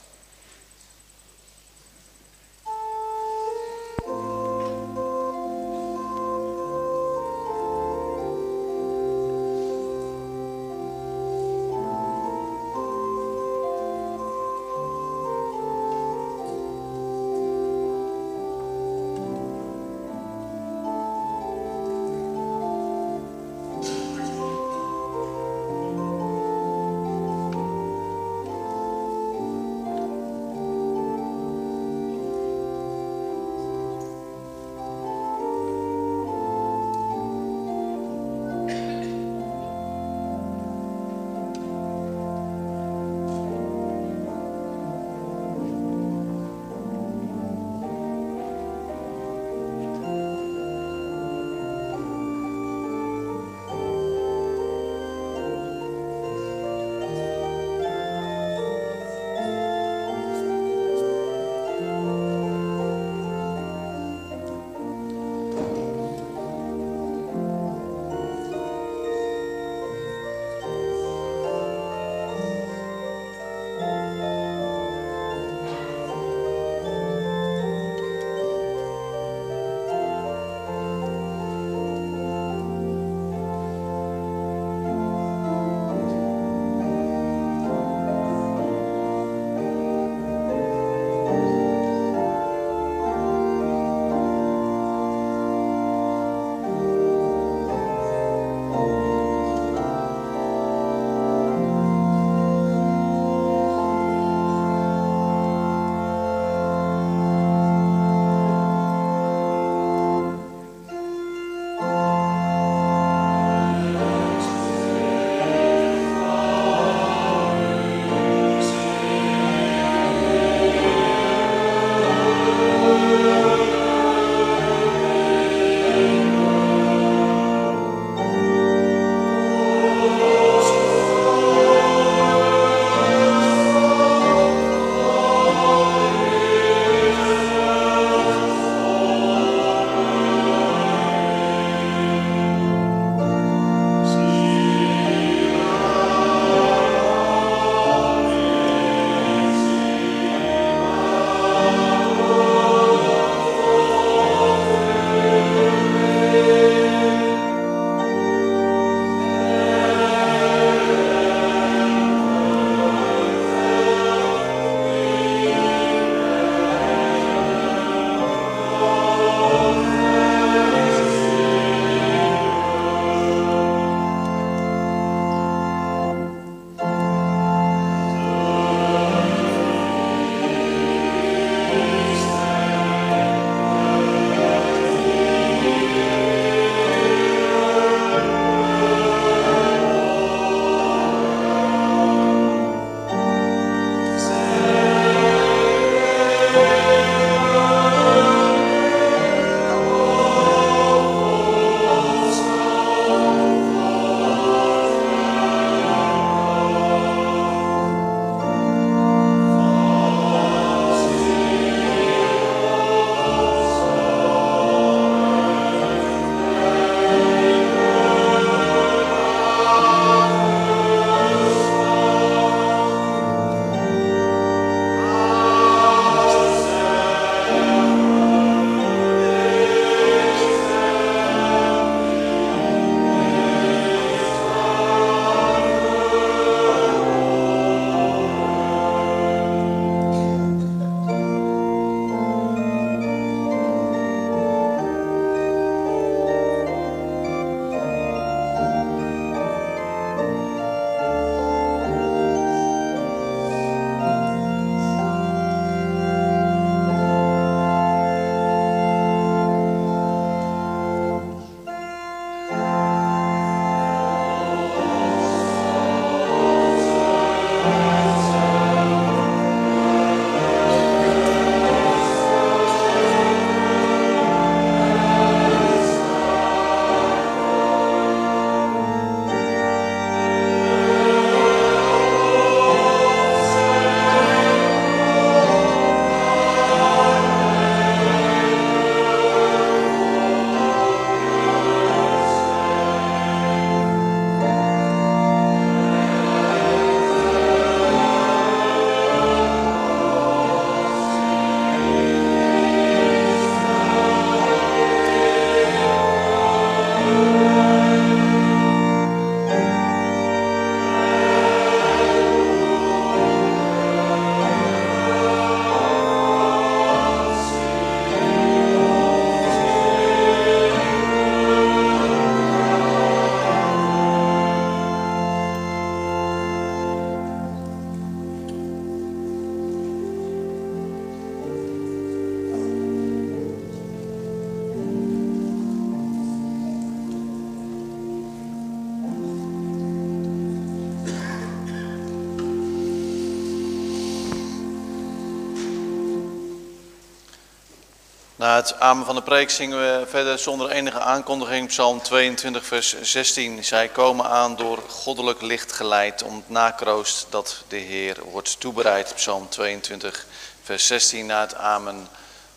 Amen van de preek zingen we verder zonder enige aankondiging Psalm 22 vers 16. Zij komen aan door goddelijk licht geleid om het nakroost dat de Heer wordt toebereid. Psalm 22 vers 16 na het amen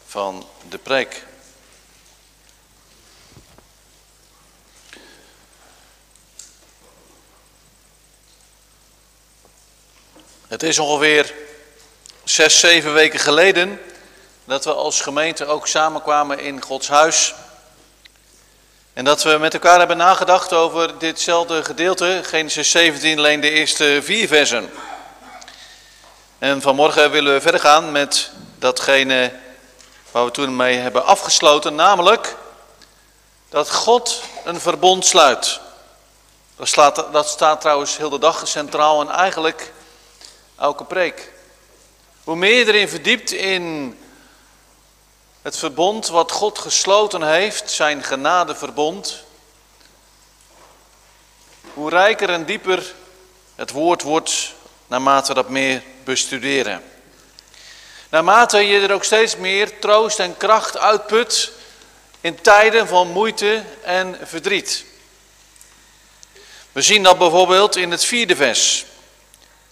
van de preek. Het is ongeveer zes, zeven weken geleden dat we als gemeente ook samenkwamen in Gods huis. En dat we met elkaar hebben nagedacht over ditzelfde gedeelte, Genesis 17, alleen de eerste vier versen. En vanmorgen willen we verder gaan met datgene waar we toen mee hebben afgesloten, namelijk dat God een verbond sluit. Dat staat, dat staat trouwens heel de dag centraal en eigenlijk elke preek. Hoe meer erin verdiept in het verbond wat God gesloten heeft, zijn genadeverbond, hoe rijker en dieper het woord wordt naarmate we dat meer bestuderen. Naarmate je er ook steeds meer troost en kracht uitput in tijden van moeite en verdriet. We zien dat bijvoorbeeld in het vierde vers.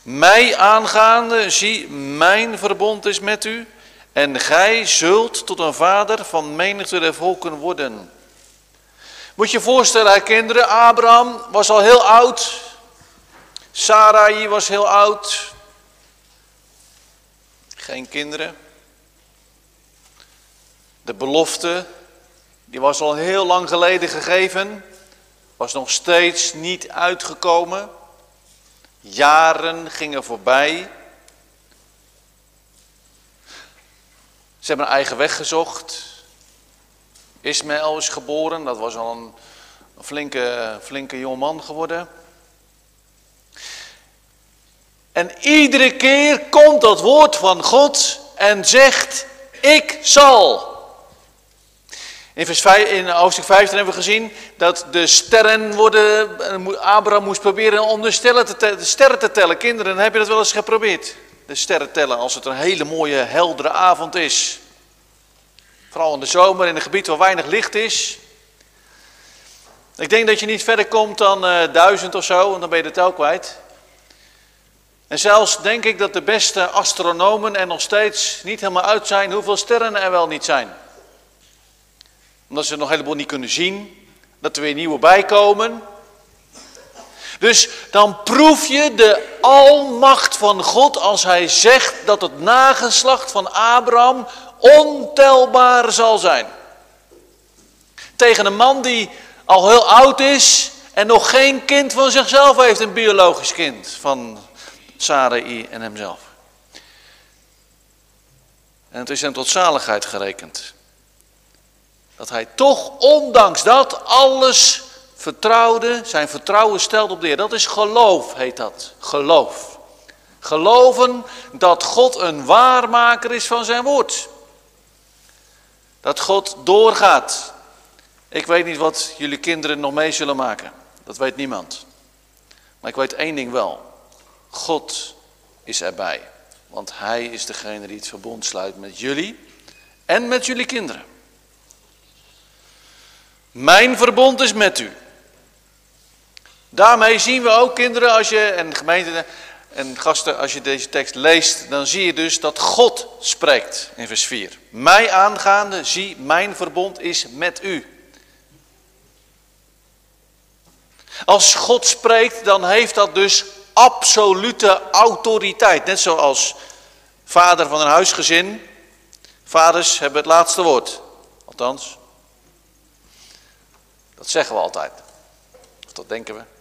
Mij aangaande, zie, mijn verbond is met u. En gij zult tot een vader van menigte der volken worden. Moet je voorstellen, kinderen, Abraham was al heel oud. Sarai was heel oud. Geen kinderen. De belofte, die was al heel lang geleden gegeven. Was nog steeds niet uitgekomen. Jaren gingen voorbij. Ze hebben een eigen weg gezocht. Ismaël is geboren, dat was al een, flinke, flinke jongeman geworden. En iedere keer komt dat woord van God en zegt, ik zal. In, vers 5, in hoofdstuk 15 hebben we gezien dat de sterren worden, Abraham moest proberen om te, de sterren te tellen. Kinderen, heb je dat wel eens geprobeerd? De sterren tellen als het een hele mooie heldere avond is. Vooral in de zomer in een gebied waar weinig licht is. Ik denk dat je niet verder komt dan uh, duizend of zo, en dan ben je de tel kwijt. En zelfs denk ik dat de beste astronomen er nog steeds niet helemaal uit zijn hoeveel sterren er wel niet zijn omdat ze nog helemaal niet kunnen zien. Dat er weer nieuwe bijkomen. Dus dan proef je de almacht van God als hij zegt dat het nageslacht van Abraham ontelbaar zal zijn. Tegen een man die al heel oud is en nog geen kind van zichzelf heeft, een biologisch kind van Sarai en hemzelf. En het is hem tot zaligheid gerekend. Dat hij toch, ondanks dat, alles vertrouwde, zijn vertrouwen stelde op de Heer. Dat is geloof, heet dat. Geloof. Geloven dat God een waarmaker is van zijn woord. Dat God doorgaat. Ik weet niet wat jullie kinderen nog mee zullen maken. Dat weet niemand. Maar ik weet één ding wel. God is erbij. Want hij is degene die het verbond sluit met jullie en met jullie kinderen. Mijn verbond is met u. Daarmee zien we ook kinderen, als je, en gemeenten en gasten, als je deze tekst leest, dan zie je dus dat God spreekt in vers 4. Mij aangaande, zie, mijn verbond is met u. Als God spreekt, dan heeft dat dus absolute autoriteit. Net zoals vader van een huisgezin. Vaders hebben het laatste woord. Althans, dat zeggen we altijd. Of dat denken we.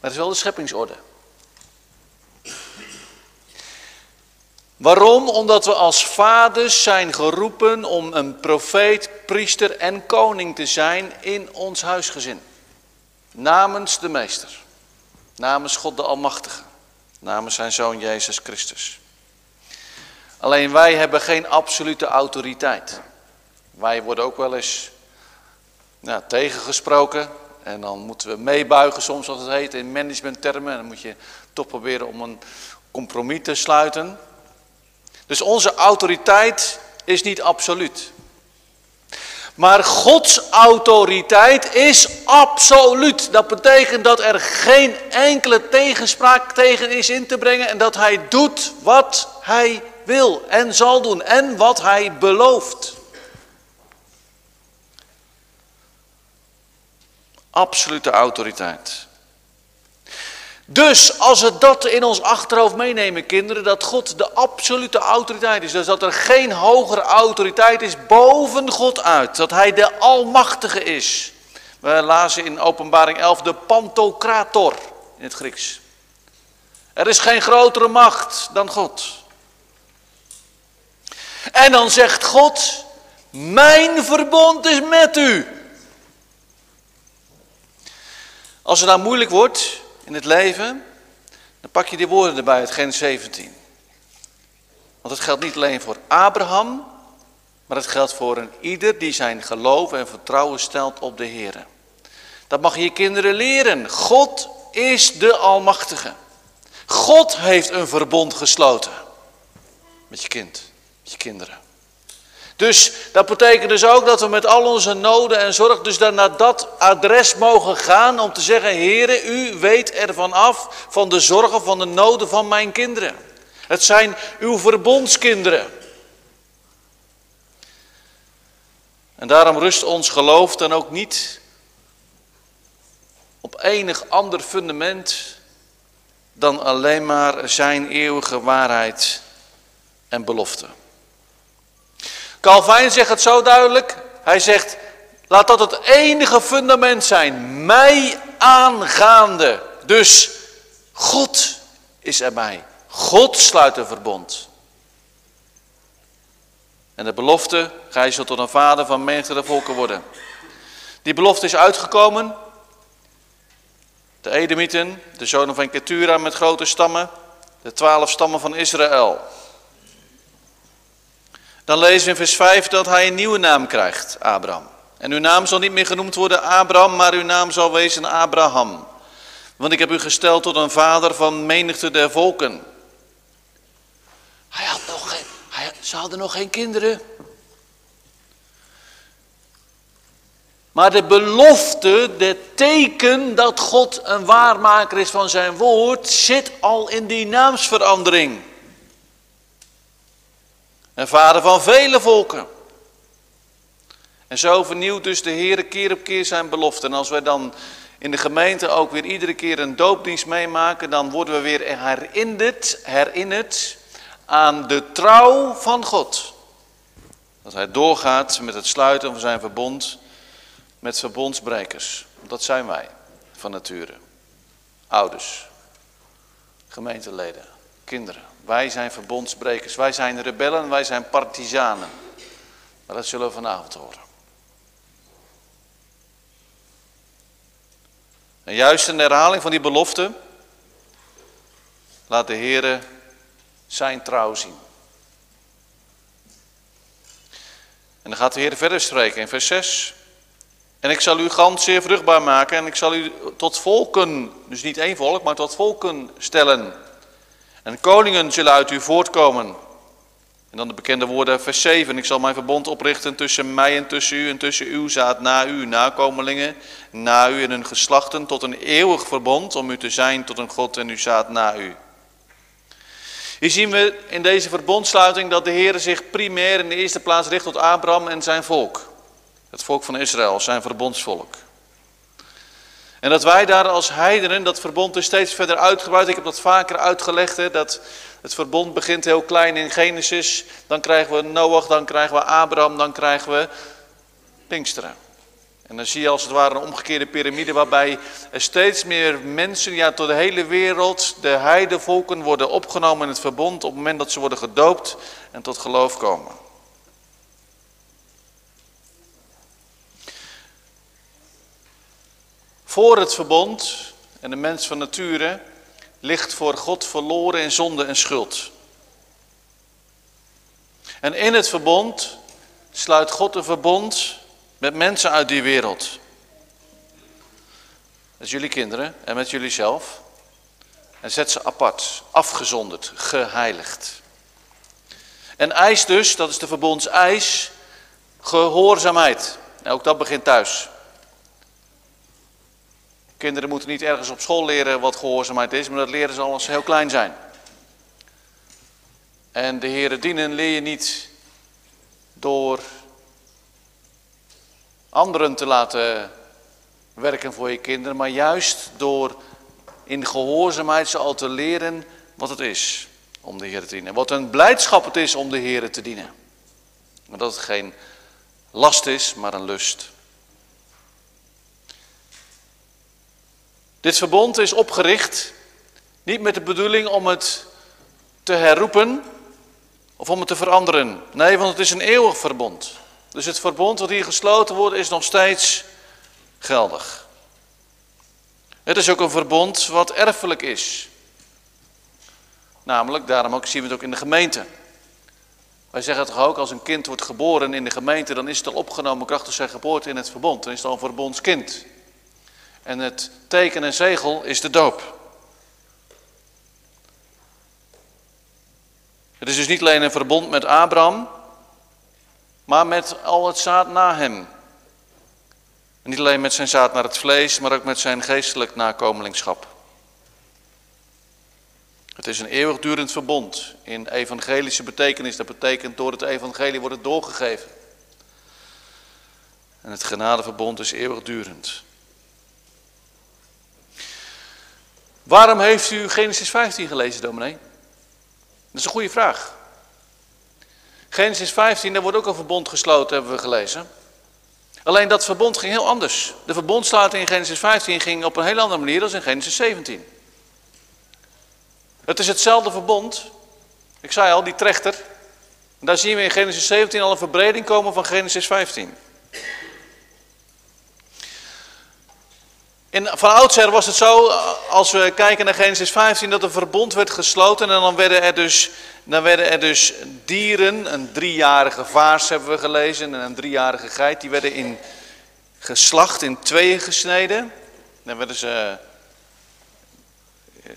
Maar het is wel de scheppingsorde. Waarom? Omdat we als vaders zijn geroepen om een profeet, priester en koning te zijn in ons huisgezin. Namens de meester. Namens God de Almachtige. Namens zijn zoon Jezus Christus. Alleen wij hebben geen absolute autoriteit. Wij worden ook wel eens nou, tegengesproken. En dan moeten we meebuigen soms, zoals het heet, in managementtermen. En dan moet je toch proberen om een compromis te sluiten. Dus onze autoriteit is niet absoluut. Maar Gods autoriteit is absoluut. Dat betekent dat er geen enkele tegenspraak tegen is in te brengen en dat hij doet wat hij wil en zal doen en wat hij belooft. Absolute autoriteit. Dus als we dat in ons achterhoofd meenemen, kinderen, dat God de absolute autoriteit is. Dus dat er geen hogere autoriteit is boven God uit. Dat Hij de Almachtige is. We lazen in Openbaring 11 de Pantocrator in het Grieks. Er is geen grotere macht dan God. En dan zegt God, mijn verbond is met u. Als het nou moeilijk wordt, in het leven, dan pak je die woorden erbij uit Gen 17. Want het geldt niet alleen voor Abraham, maar het geldt voor een ieder die zijn geloof en vertrouwen stelt op de Heer. Dat mag je kinderen leren. God is de Almachtige. God heeft een verbond gesloten met je kind, met je kinderen. Dus dat betekent dus ook dat we met al onze noden en zorg dus dan naar dat adres mogen gaan om te zeggen, Heere, u weet ervan af van de zorgen, van de noden van mijn kinderen. Het zijn uw verbondskinderen. En daarom rust ons geloof dan ook niet op enig ander fundament dan alleen maar zijn eeuwige waarheid en belofte. Calvijn zegt het zo duidelijk. Hij zegt, laat dat het enige fundament zijn. Mij aangaande. Dus God is erbij. God sluit een verbond. En de belofte, gij zult tot een vader van menigte volken worden. Die belofte is uitgekomen. De Edomieten, de zonen van Ketura met grote stammen. De twaalf stammen van Israël. Dan lezen we in vers 5 dat hij een nieuwe naam krijgt, Abraham. En uw naam zal niet meer genoemd worden Abraham, maar uw naam zal wezen Abraham. Want ik heb u gesteld tot een vader van menigte der volken. Hij had nog geen, hij, ze hadden nog geen kinderen. Maar de belofte, de teken dat God een waarmaker is van zijn woord, zit al in die naamsverandering. En vader van vele volken. En zo vernieuwt dus de Heer keer op keer zijn belofte. En als wij dan in de gemeente ook weer iedere keer een doopdienst meemaken, dan worden we weer herinnerd, herinnerd aan de trouw van God. Dat hij doorgaat met het sluiten van zijn verbond met verbondsbrekers. Dat zijn wij van nature. Ouders, gemeenteleden, kinderen. Wij zijn verbondsbrekers, wij zijn rebellen, wij zijn partizanen. Maar dat zullen we vanavond horen. En juist in de herhaling van die belofte laat de Heer zijn trouw zien. En dan gaat de Heer verder spreken in vers 6. En ik zal u gans zeer vruchtbaar maken en ik zal u tot volken, dus niet één volk, maar tot volken stellen. En koningen zullen uit u voortkomen. En dan de bekende woorden, vers 7. Ik zal mijn verbond oprichten tussen mij en tussen u en tussen uw zaad na u, nakomelingen, na u en hun geslachten, tot een eeuwig verbond om u te zijn tot een God en uw zaad na u. Hier zien we in deze verbondsluiting dat de Heer zich primair in de eerste plaats richt tot Abraham en zijn volk. Het volk van Israël, zijn verbondsvolk. En dat wij daar als heidenen, dat verbond is steeds verder uitgebreid. Ik heb dat vaker uitgelegd, hè, dat het verbond begint heel klein in Genesis. Dan krijgen we Noach, dan krijgen we Abraham, dan krijgen we Pinksteren. En dan zie je als het ware een omgekeerde piramide waarbij er steeds meer mensen, ja tot de hele wereld, de heidevolken worden opgenomen in het verbond op het moment dat ze worden gedoopt en tot geloof komen. Voor het verbond en de mens van nature ligt voor God verloren in zonde en schuld. En in het verbond sluit God een verbond met mensen uit die wereld. Met jullie kinderen en met jullie zelf. En zet ze apart, afgezonderd, geheiligd. En eis dus, dat is de verbondseis, gehoorzaamheid. En ook dat begint thuis. Kinderen moeten niet ergens op school leren wat gehoorzaamheid is, maar dat leren ze al als ze heel klein zijn. En de Heeren dienen leer je niet door anderen te laten werken voor je kinderen, maar juist door in gehoorzaamheid ze al te leren wat het is om de Heer te dienen. Wat een blijdschap het is om de Heer te dienen. Maar dat het geen last is, maar een lust. Dit verbond is opgericht niet met de bedoeling om het te herroepen of om het te veranderen. Nee, want het is een eeuwig verbond. Dus het verbond wat hier gesloten wordt is nog steeds geldig. Het is ook een verbond wat erfelijk is. Namelijk, daarom ook, zien we het ook in de gemeente. Wij zeggen toch ook, als een kind wordt geboren in de gemeente, dan is het al opgenomen krachtig zijn geboorte in het verbond. Dan is het al een verbondskind. En het teken en zegel is de doop. Het is dus niet alleen een verbond met Abraham, maar met al het zaad na hem. Niet alleen met zijn zaad naar het vlees, maar ook met zijn geestelijk nakomelingschap. Het is een eeuwigdurend verbond in evangelische betekenis. Dat betekent door het evangelie wordt het doorgegeven. En het genadeverbond is eeuwigdurend. Waarom heeft u Genesis 15 gelezen, dominee? Dat is een goede vraag. Genesis 15, daar wordt ook een verbond gesloten, hebben we gelezen. Alleen dat verbond ging heel anders. De verbondsluiting in Genesis 15 ging op een heel andere manier dan in Genesis 17. Het is hetzelfde verbond. Ik zei al, die trechter. daar zien we in Genesis 17 al een verbreding komen van Genesis 15. Van oudsher was het zo, als we kijken naar Genesis 15, dat een verbond werd gesloten en dan werden er dus, dan werden er dus dieren, een driejarige vaars hebben we gelezen en een driejarige geit, die werden in geslacht, in tweeën gesneden. Dan werden ze, eh,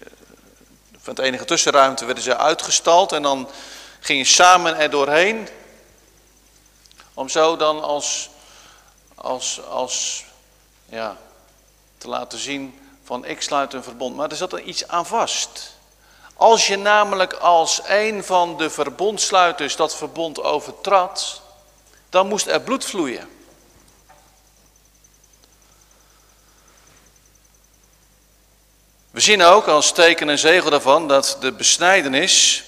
van het enige tussenruimte werden ze uitgestald en dan ging je samen er doorheen, om zo dan als, als, als, ja, te laten zien van ik sluit een verbond. Maar er zat er iets aan vast. Als je namelijk als een van de verbondsluiters dat verbond overtrad, dan moest er bloed vloeien. We zien ook als teken en zegel daarvan dat de besnijdenis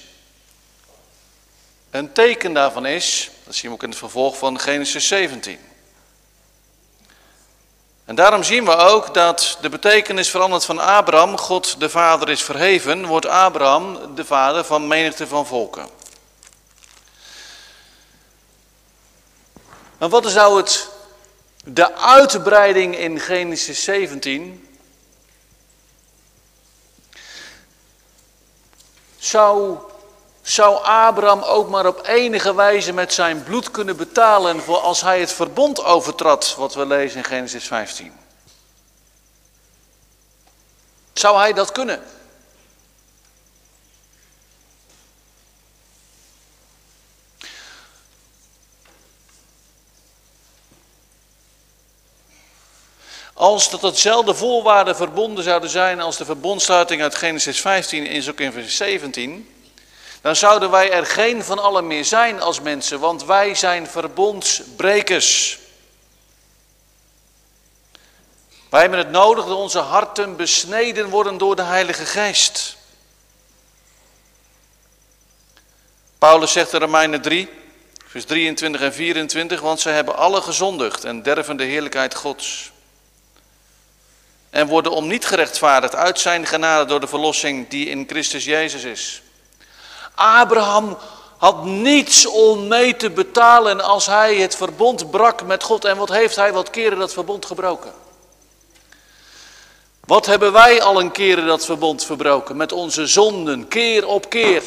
een teken daarvan is. Dat zien we ook in het vervolg van Genesis 17. En daarom zien we ook dat de betekenis verandert van Abraham, God de Vader is verheven, wordt Abraham de vader van menigte van volken. Maar wat zou het, de uitbreiding in Genesis 17, zou zou Abraham ook maar op enige wijze met zijn bloed kunnen betalen voor als hij het verbond overtrad, wat we lezen in Genesis 15? Zou hij dat kunnen? Als dat hetzelfde voorwaarden verbonden zouden zijn als de verbondsluiting uit Genesis 15 in ook in vers 17, dan zouden wij er geen van allen meer zijn als mensen, want wij zijn verbondsbrekers. Wij hebben het nodig dat onze harten besneden worden door de Heilige Geest. Paulus zegt in Romeinen 3, vers 23 en 24, want zij hebben alle gezondigd en derven de heerlijkheid Gods. En worden om niet gerechtvaardigd uit zijn genade door de verlossing die in Christus Jezus is. Abraham had niets om mee te betalen als hij het verbond brak met God. En wat heeft hij wat keren dat verbond gebroken? Wat hebben wij al een keren dat verbond verbroken met onze zonden, keer op keer.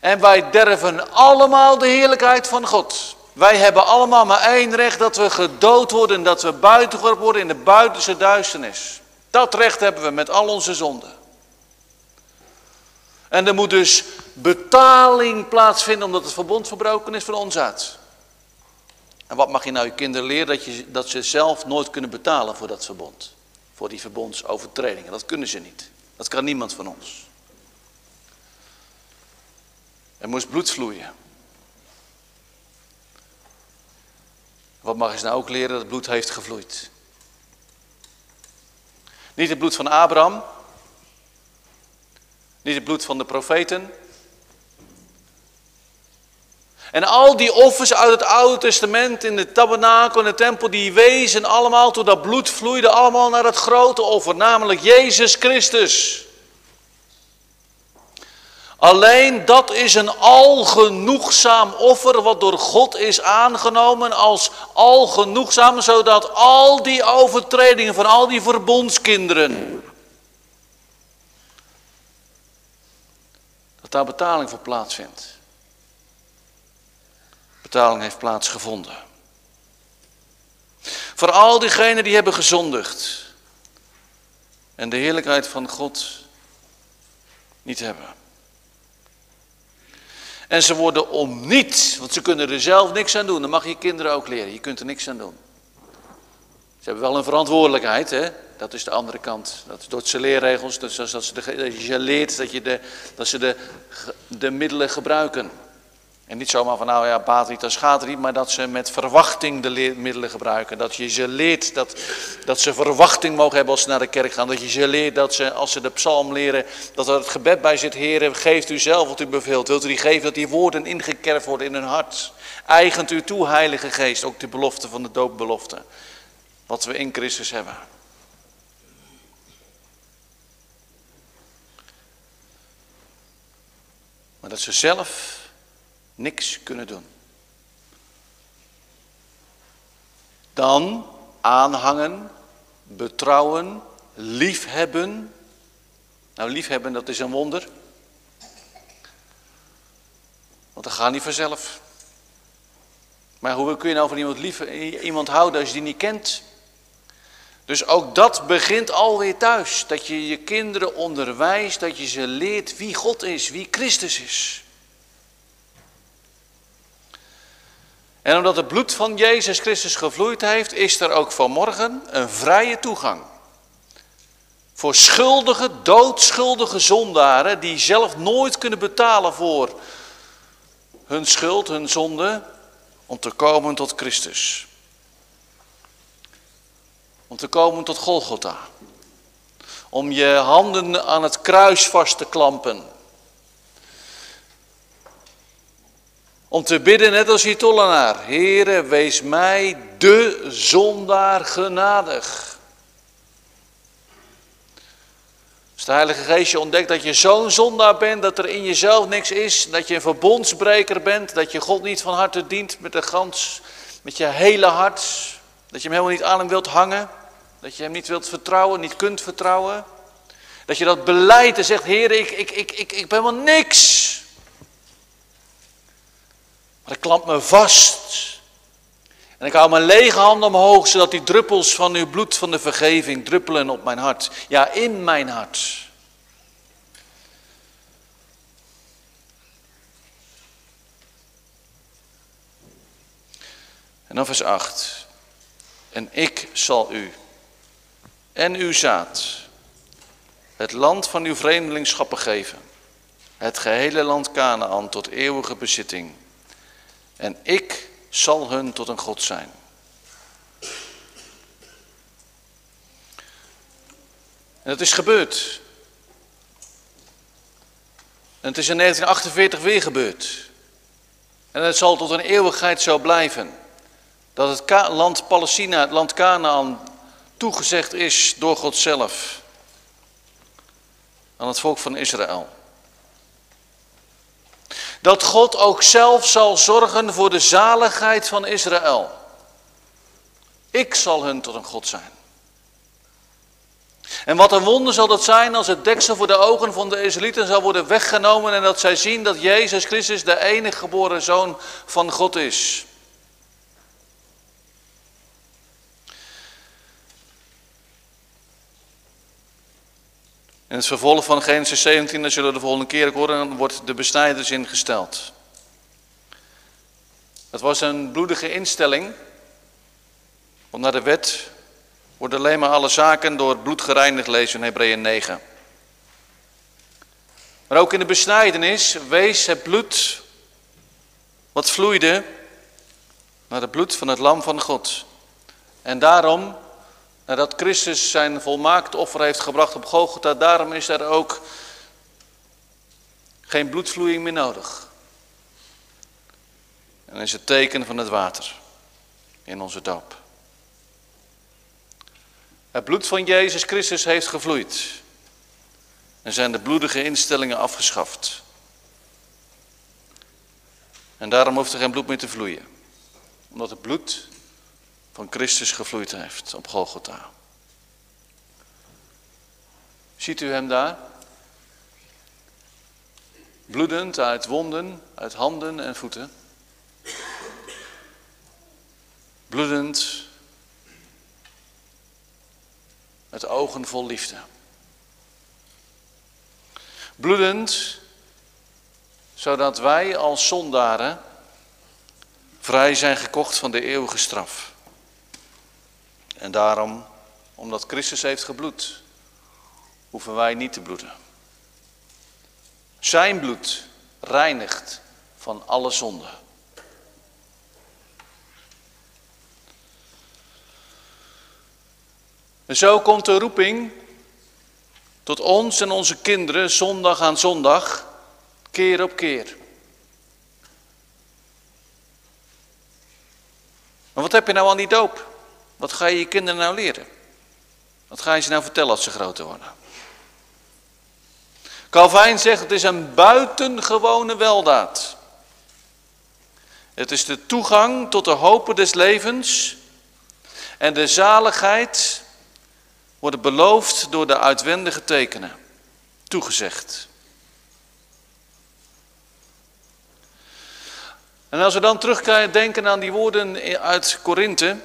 En wij derven allemaal de heerlijkheid van God. Wij hebben allemaal maar één recht dat we gedood worden, dat we buitengeworpen worden in de buitenste duisternis. Dat recht hebben we met al onze zonden. En er moet dus betaling plaatsvinden omdat het verbond verbroken is van ons uit. En wat mag je nou je kinderen leren? Dat, je, dat ze zelf nooit kunnen betalen voor dat verbond. Voor die verbondsovertredingen. Dat kunnen ze niet. Dat kan niemand van ons. Er moest bloed vloeien. Wat mag je nou ook leren? Dat het bloed heeft gevloeid. Niet het bloed van Abraham. Niet het bloed van de profeten. En al die offers uit het Oude Testament in de tabernakel en de tempel, die wezen allemaal, toen dat bloed vloeide, allemaal naar het grote offer, namelijk Jezus Christus. Alleen dat is een algenoegzaam offer wat door God is aangenomen als algenoegzaam, zodat al die overtredingen van al die verbondskinderen, daar betaling voor plaatsvindt. Betaling heeft plaatsgevonden. Voor al diegenen die hebben gezondigd en de heerlijkheid van God niet hebben. En ze worden om niets, want ze kunnen er zelf niks aan doen. Dan mag je kinderen ook leren, je kunt er niks aan doen. Ze hebben wel een verantwoordelijkheid, hè? Dat is de andere kant. Dat is door de leerregels, dus dat, ze dat je leert dat, je de, dat ze de, de middelen gebruiken. En niet zomaar van nou ja, baat niet, dan schaadt niet, maar dat ze met verwachting de middelen gebruiken. Dat je ze leert dat, dat ze verwachting mogen hebben als ze naar de kerk gaan. Dat je ze leert dat ze, als ze de psalm leren, dat er het gebed bij zit. Heren, geeft u zelf wat u beveelt. Wilt u die geven dat die woorden ingekerfd worden in hun hart. Eigent u toe, Heilige Geest, ook de belofte van de doopbelofte. Wat we in Christus hebben. Maar dat ze zelf niks kunnen doen. Dan aanhangen, betrouwen, liefhebben. Nou, liefhebben, dat is een wonder. Want dat gaat niet vanzelf. Maar hoe kun je nou van iemand, lief, iemand houden als je die niet kent? Dus ook dat begint alweer thuis. Dat je je kinderen onderwijst, dat je ze leert wie God is, wie Christus is. En omdat het bloed van Jezus Christus gevloeid heeft, is er ook vanmorgen een vrije toegang. Voor schuldige, doodschuldige zondaren die zelf nooit kunnen betalen voor hun schuld, hun zonde, om te komen tot Christus. Om te komen tot Golgotha. Om je handen aan het kruis vast te klampen. Om te bidden net als die tollenaar. Heere, wees mij de zondaar genadig. Als de Heilige Geest je ontdekt dat je zo'n zondaar bent, dat er in jezelf niks is, dat je een verbondsbreker bent, dat je God niet van harte dient met de gans, met je hele hart, dat je hem helemaal niet aan hem wilt hangen, dat je hem niet wilt vertrouwen, niet kunt vertrouwen. Dat je dat beleidt en zegt, Heer, ik, ik, ik, ik, ik ben wel niks. Maar ik klamp me vast. En ik hou mijn lege handen omhoog, zodat die druppels van uw bloed van de vergeving druppelen op mijn hart. Ja, in mijn hart. En dan vers 8. En ik zal u en uw zaad het land van uw vreemdelingschappen geven. Het gehele land Canaan tot eeuwige bezitting en ik zal hun tot een God zijn. En het is gebeurd. En het is in 1948 weer gebeurd. En het zal tot een eeuwigheid zo blijven. Dat het land Palestina, het land Canaan, toegezegd is door God zelf. Aan het volk van Israël. Dat God ook zelf zal zorgen voor de zaligheid van Israël. Ik zal hun tot een God zijn. En wat een wonder zal het zijn als het deksel voor de ogen van de Israëlieten zal worden weggenomen en dat zij zien dat Jezus Christus de enige geboren zoon van God is. In het vervolg van Genesis 17, dat zullen we de volgende keer horen, wordt de besnijders ingesteld. Het was een bloedige instelling, want naar de wet worden alleen maar alle zaken door bloed gereinigd, lezen in Hebreeën 9. Maar ook in de besnijdenis wees het bloed wat vloeide naar het bloed van het lam van God. En daarom, nadat Christus zijn volmaakt offer heeft gebracht op Golgotha, daarom is er ook geen bloedvloeiing meer nodig. En is het teken van het water in onze doop. Het bloed van Jezus Christus heeft gevloeid. En zijn de bloedige instellingen afgeschaft. En daarom hoeft er geen bloed meer te vloeien. Omdat het bloed van Christus gevloeid heeft op Golgotha. Ziet u hem daar? Bloedend uit wonden, uit handen en voeten. Bloedend met ogen vol liefde. Bloedend, zodat wij als zondaren vrij zijn gekocht van de eeuwige straf. En daarom, omdat Christus heeft gebloed, hoeven wij niet te bloeden. Zijn bloed reinigt van alle zonde. En zo komt de roeping tot ons en onze kinderen zondag aan zondag, keer op keer. Maar wat heb je nou aan die doop? Wat ga je je kinderen nou leren? Wat ga je ze nou vertellen als ze groter worden? Calvijn zegt het is een buitengewone weldaad. Het is de toegang tot de hopen des levens en de zaligheid worden beloofd door de uitwendige tekenen, toegezegd. En als we dan terugdenken aan die woorden uit Korinthe,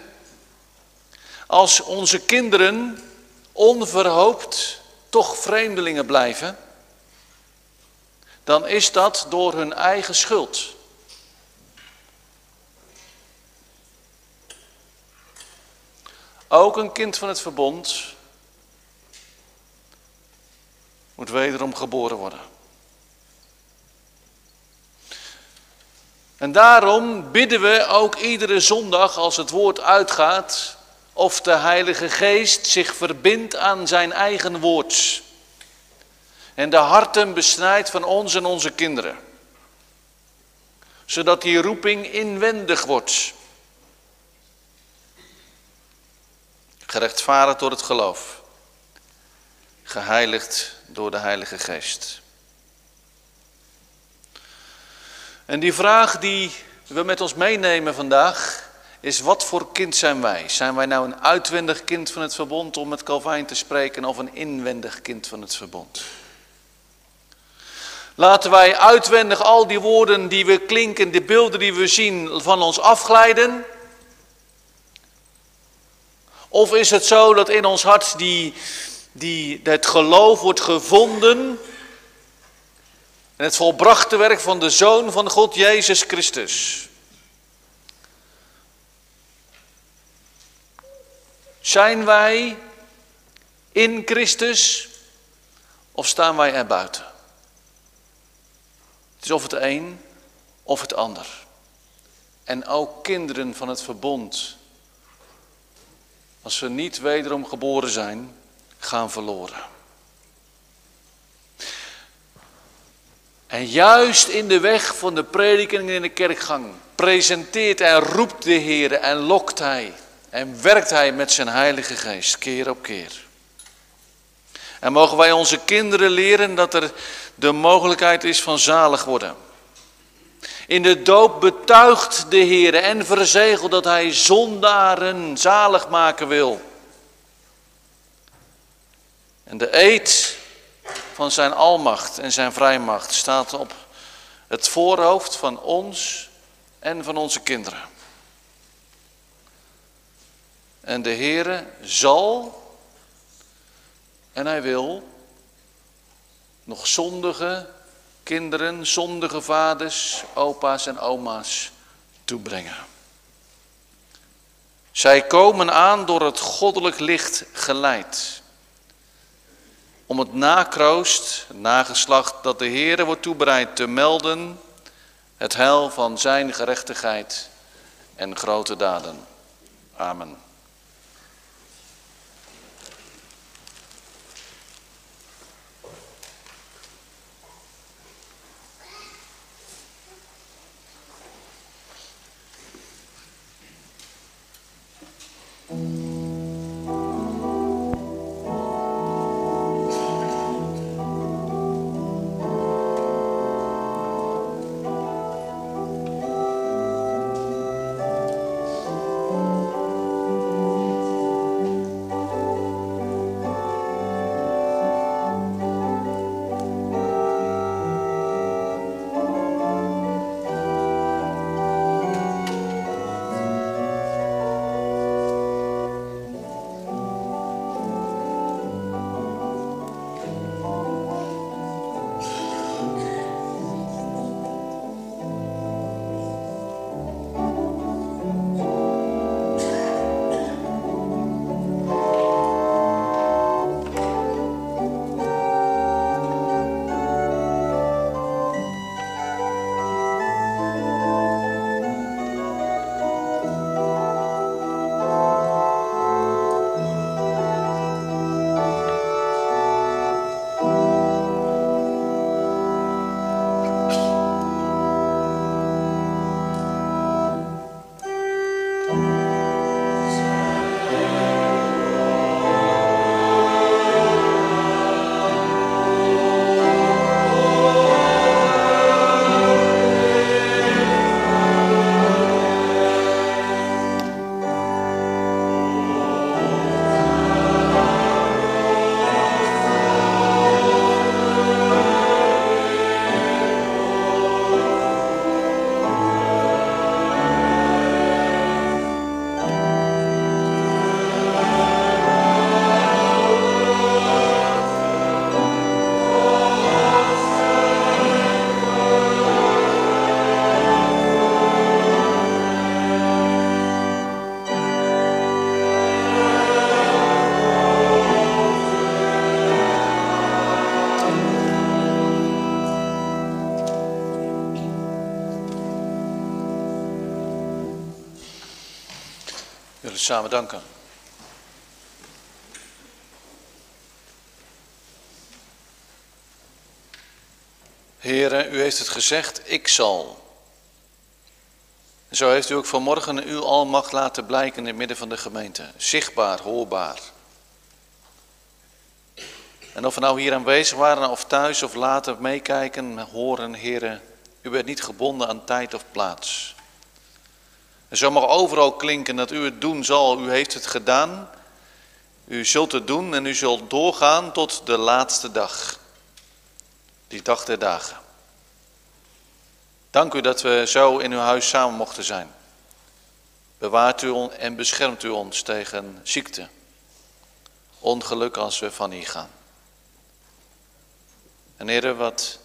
als onze kinderen onverhoopt toch vreemdelingen blijven, dan is dat door hun eigen schuld. Ook een kind van het verbond moet wederom geboren worden. En daarom bidden we ook iedere zondag als het woord uitgaat, of de Heilige Geest zich verbindt aan zijn eigen woord. En de harten besnijdt van ons en onze kinderen. Zodat die roeping inwendig wordt. Gerechtvaardigd door het geloof. Geheiligd door de Heilige Geest. En die vraag die we met ons meenemen vandaag is wat voor kind zijn wij? Zijn wij nou een uitwendig kind van het verbond om met Calvijn te spreken of een inwendig kind van het verbond? Laten wij uitwendig al die woorden die we klinken, de beelden die we zien van ons afglijden? Of is het zo dat in ons hart die, die, het geloof wordt gevonden en het volbrachte werk van de Zoon van God, Jezus Christus. Zijn wij in Christus of staan wij er buiten? Het is of het een of het ander. En ook kinderen van het verbond, als ze niet wederom geboren zijn, gaan verloren. En juist in de weg van de prediking in de kerkgang presenteert en roept de Heer en lokt Hij en werkt Hij met zijn Heilige Geest keer op keer. En mogen wij onze kinderen leren dat er de mogelijkheid is van zalig worden. In de doop betuigt de Heer en verzegelt dat Hij zondaren zalig maken wil. En de eed van zijn almacht en zijn vrijmacht staat op het voorhoofd van ons en van onze kinderen. En de Heere zal en hij wil nog zondige kinderen, zondige vaders, opa's en oma's toebrengen. Zij komen aan door het goddelijk licht geleid. Om het nakroost, het nageslacht dat de Heere wordt toebereid te melden, het heil van zijn gerechtigheid en grote daden. Amen. Samen danken. Heren, u heeft het gezegd, ik zal. Zo heeft u ook vanmorgen uw almacht laten blijken in het midden van de gemeente. Zichtbaar, hoorbaar. En of we nou hier aanwezig waren of thuis of later meekijken, horen, heren, u bent niet gebonden aan tijd of plaats. En zo mag overal klinken dat u het doen zal. U heeft het gedaan. U zult het doen en u zult doorgaan tot de laatste dag. Die dag der dagen. Dank u dat we zo in uw huis samen mochten zijn. Bewaart u en beschermt u ons tegen ziekte. Ongeluk als we van hier gaan. En heren, wat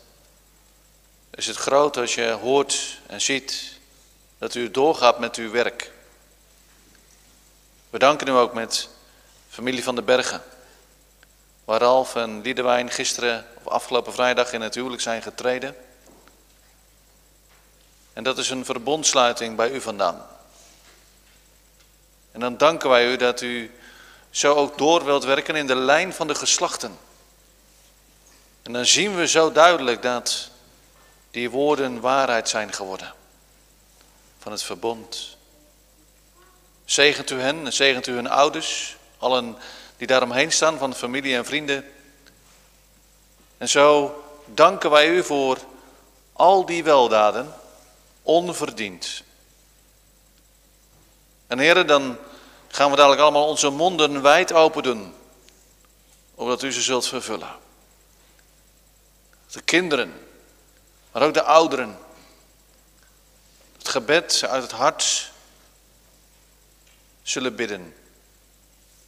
is het groot als je hoort en ziet dat u doorgaat met uw werk. We danken u ook met familie van de Bergen. Waar Ralf en Liedewijn gisteren of afgelopen vrijdag in het huwelijk zijn getreden. En dat is een verbondsluiting bij u vandaan. En dan danken wij u dat u zo ook door wilt werken in de lijn van de geslachten. En dan zien we zo duidelijk dat die woorden waarheid zijn geworden van het verbond. Zegent u hen en zegent u hun ouders, allen die daaromheen staan van familie en vrienden. En zo danken wij u voor al die weldaden, onverdiend. En heren, dan gaan we dadelijk allemaal onze monden wijd open doen, opdat u ze zult vervullen. De kinderen, maar ook de ouderen, het gebed uit het hart zullen bidden.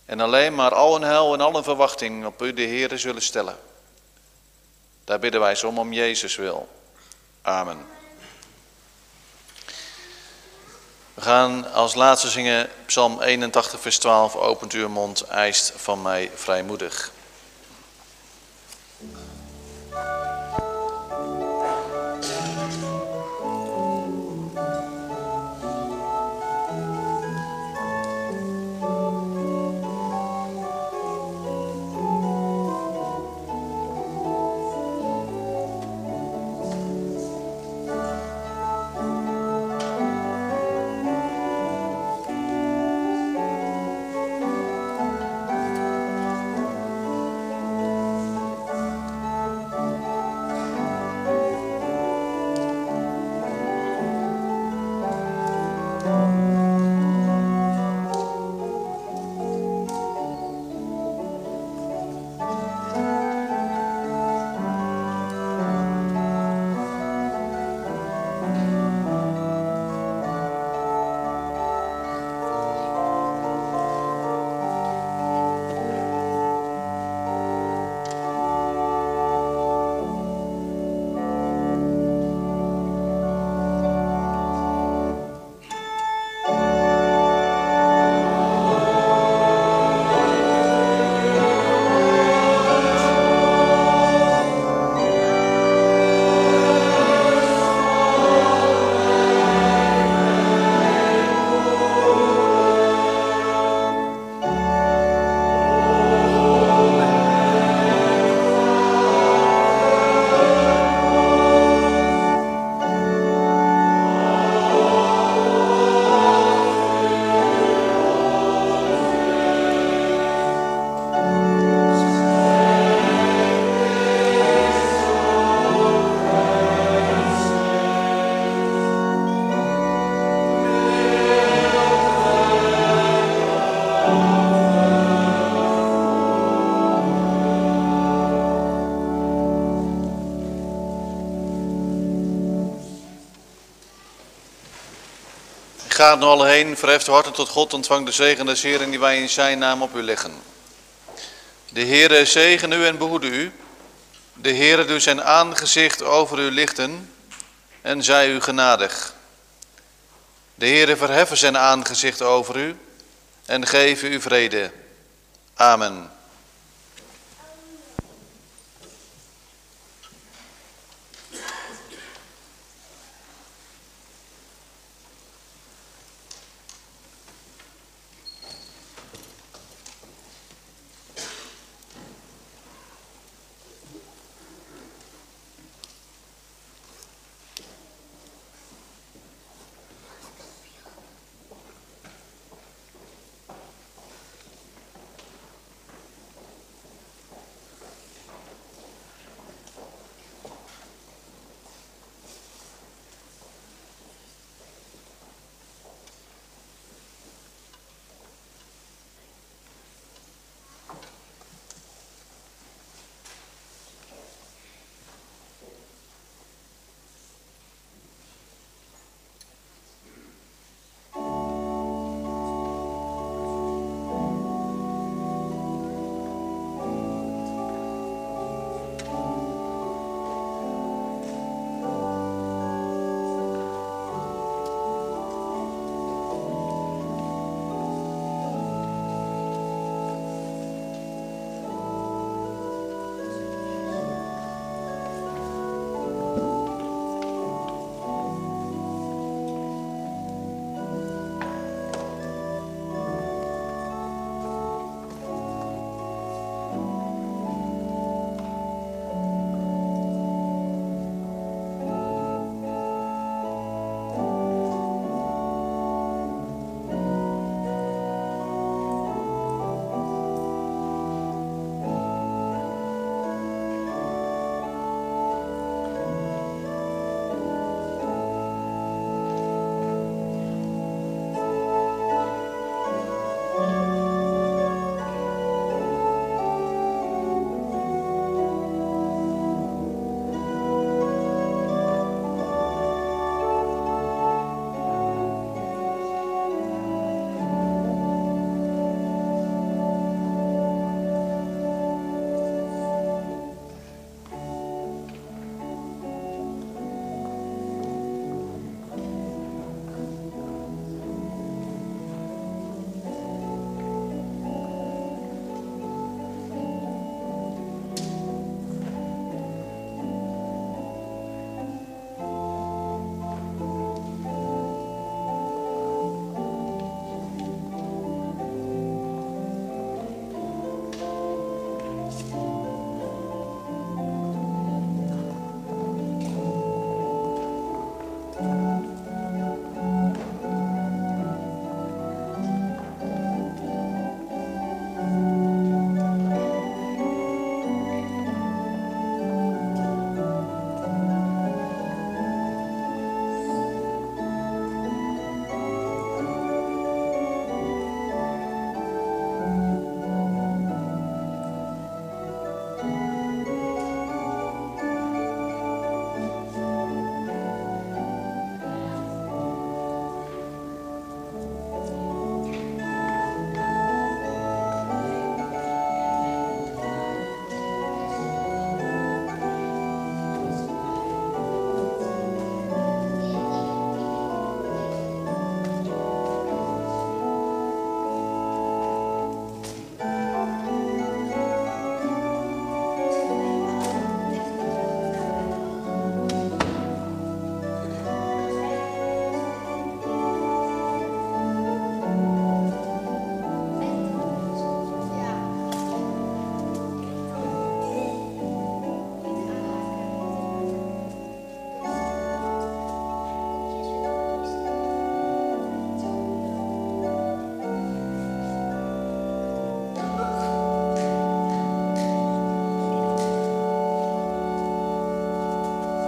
En alleen maar al een hel en al een verwachting op u de Heere zullen stellen. Daar bidden wij om om Jezus wil. Amen. We gaan als laatste zingen Psalm 81, vers 12. Opent uw mond, eist van mij vrijmoedig. Gaat nu al heen, verheft uw harten tot God, ontvang de zegen des Heeren die wij in zijn naam op u leggen. De Heere zegen u en behoede u. De Heere doet zijn aangezicht over u lichten en zij u genadig. De Heere verheffen zijn aangezicht over u en geven u vrede. Amen.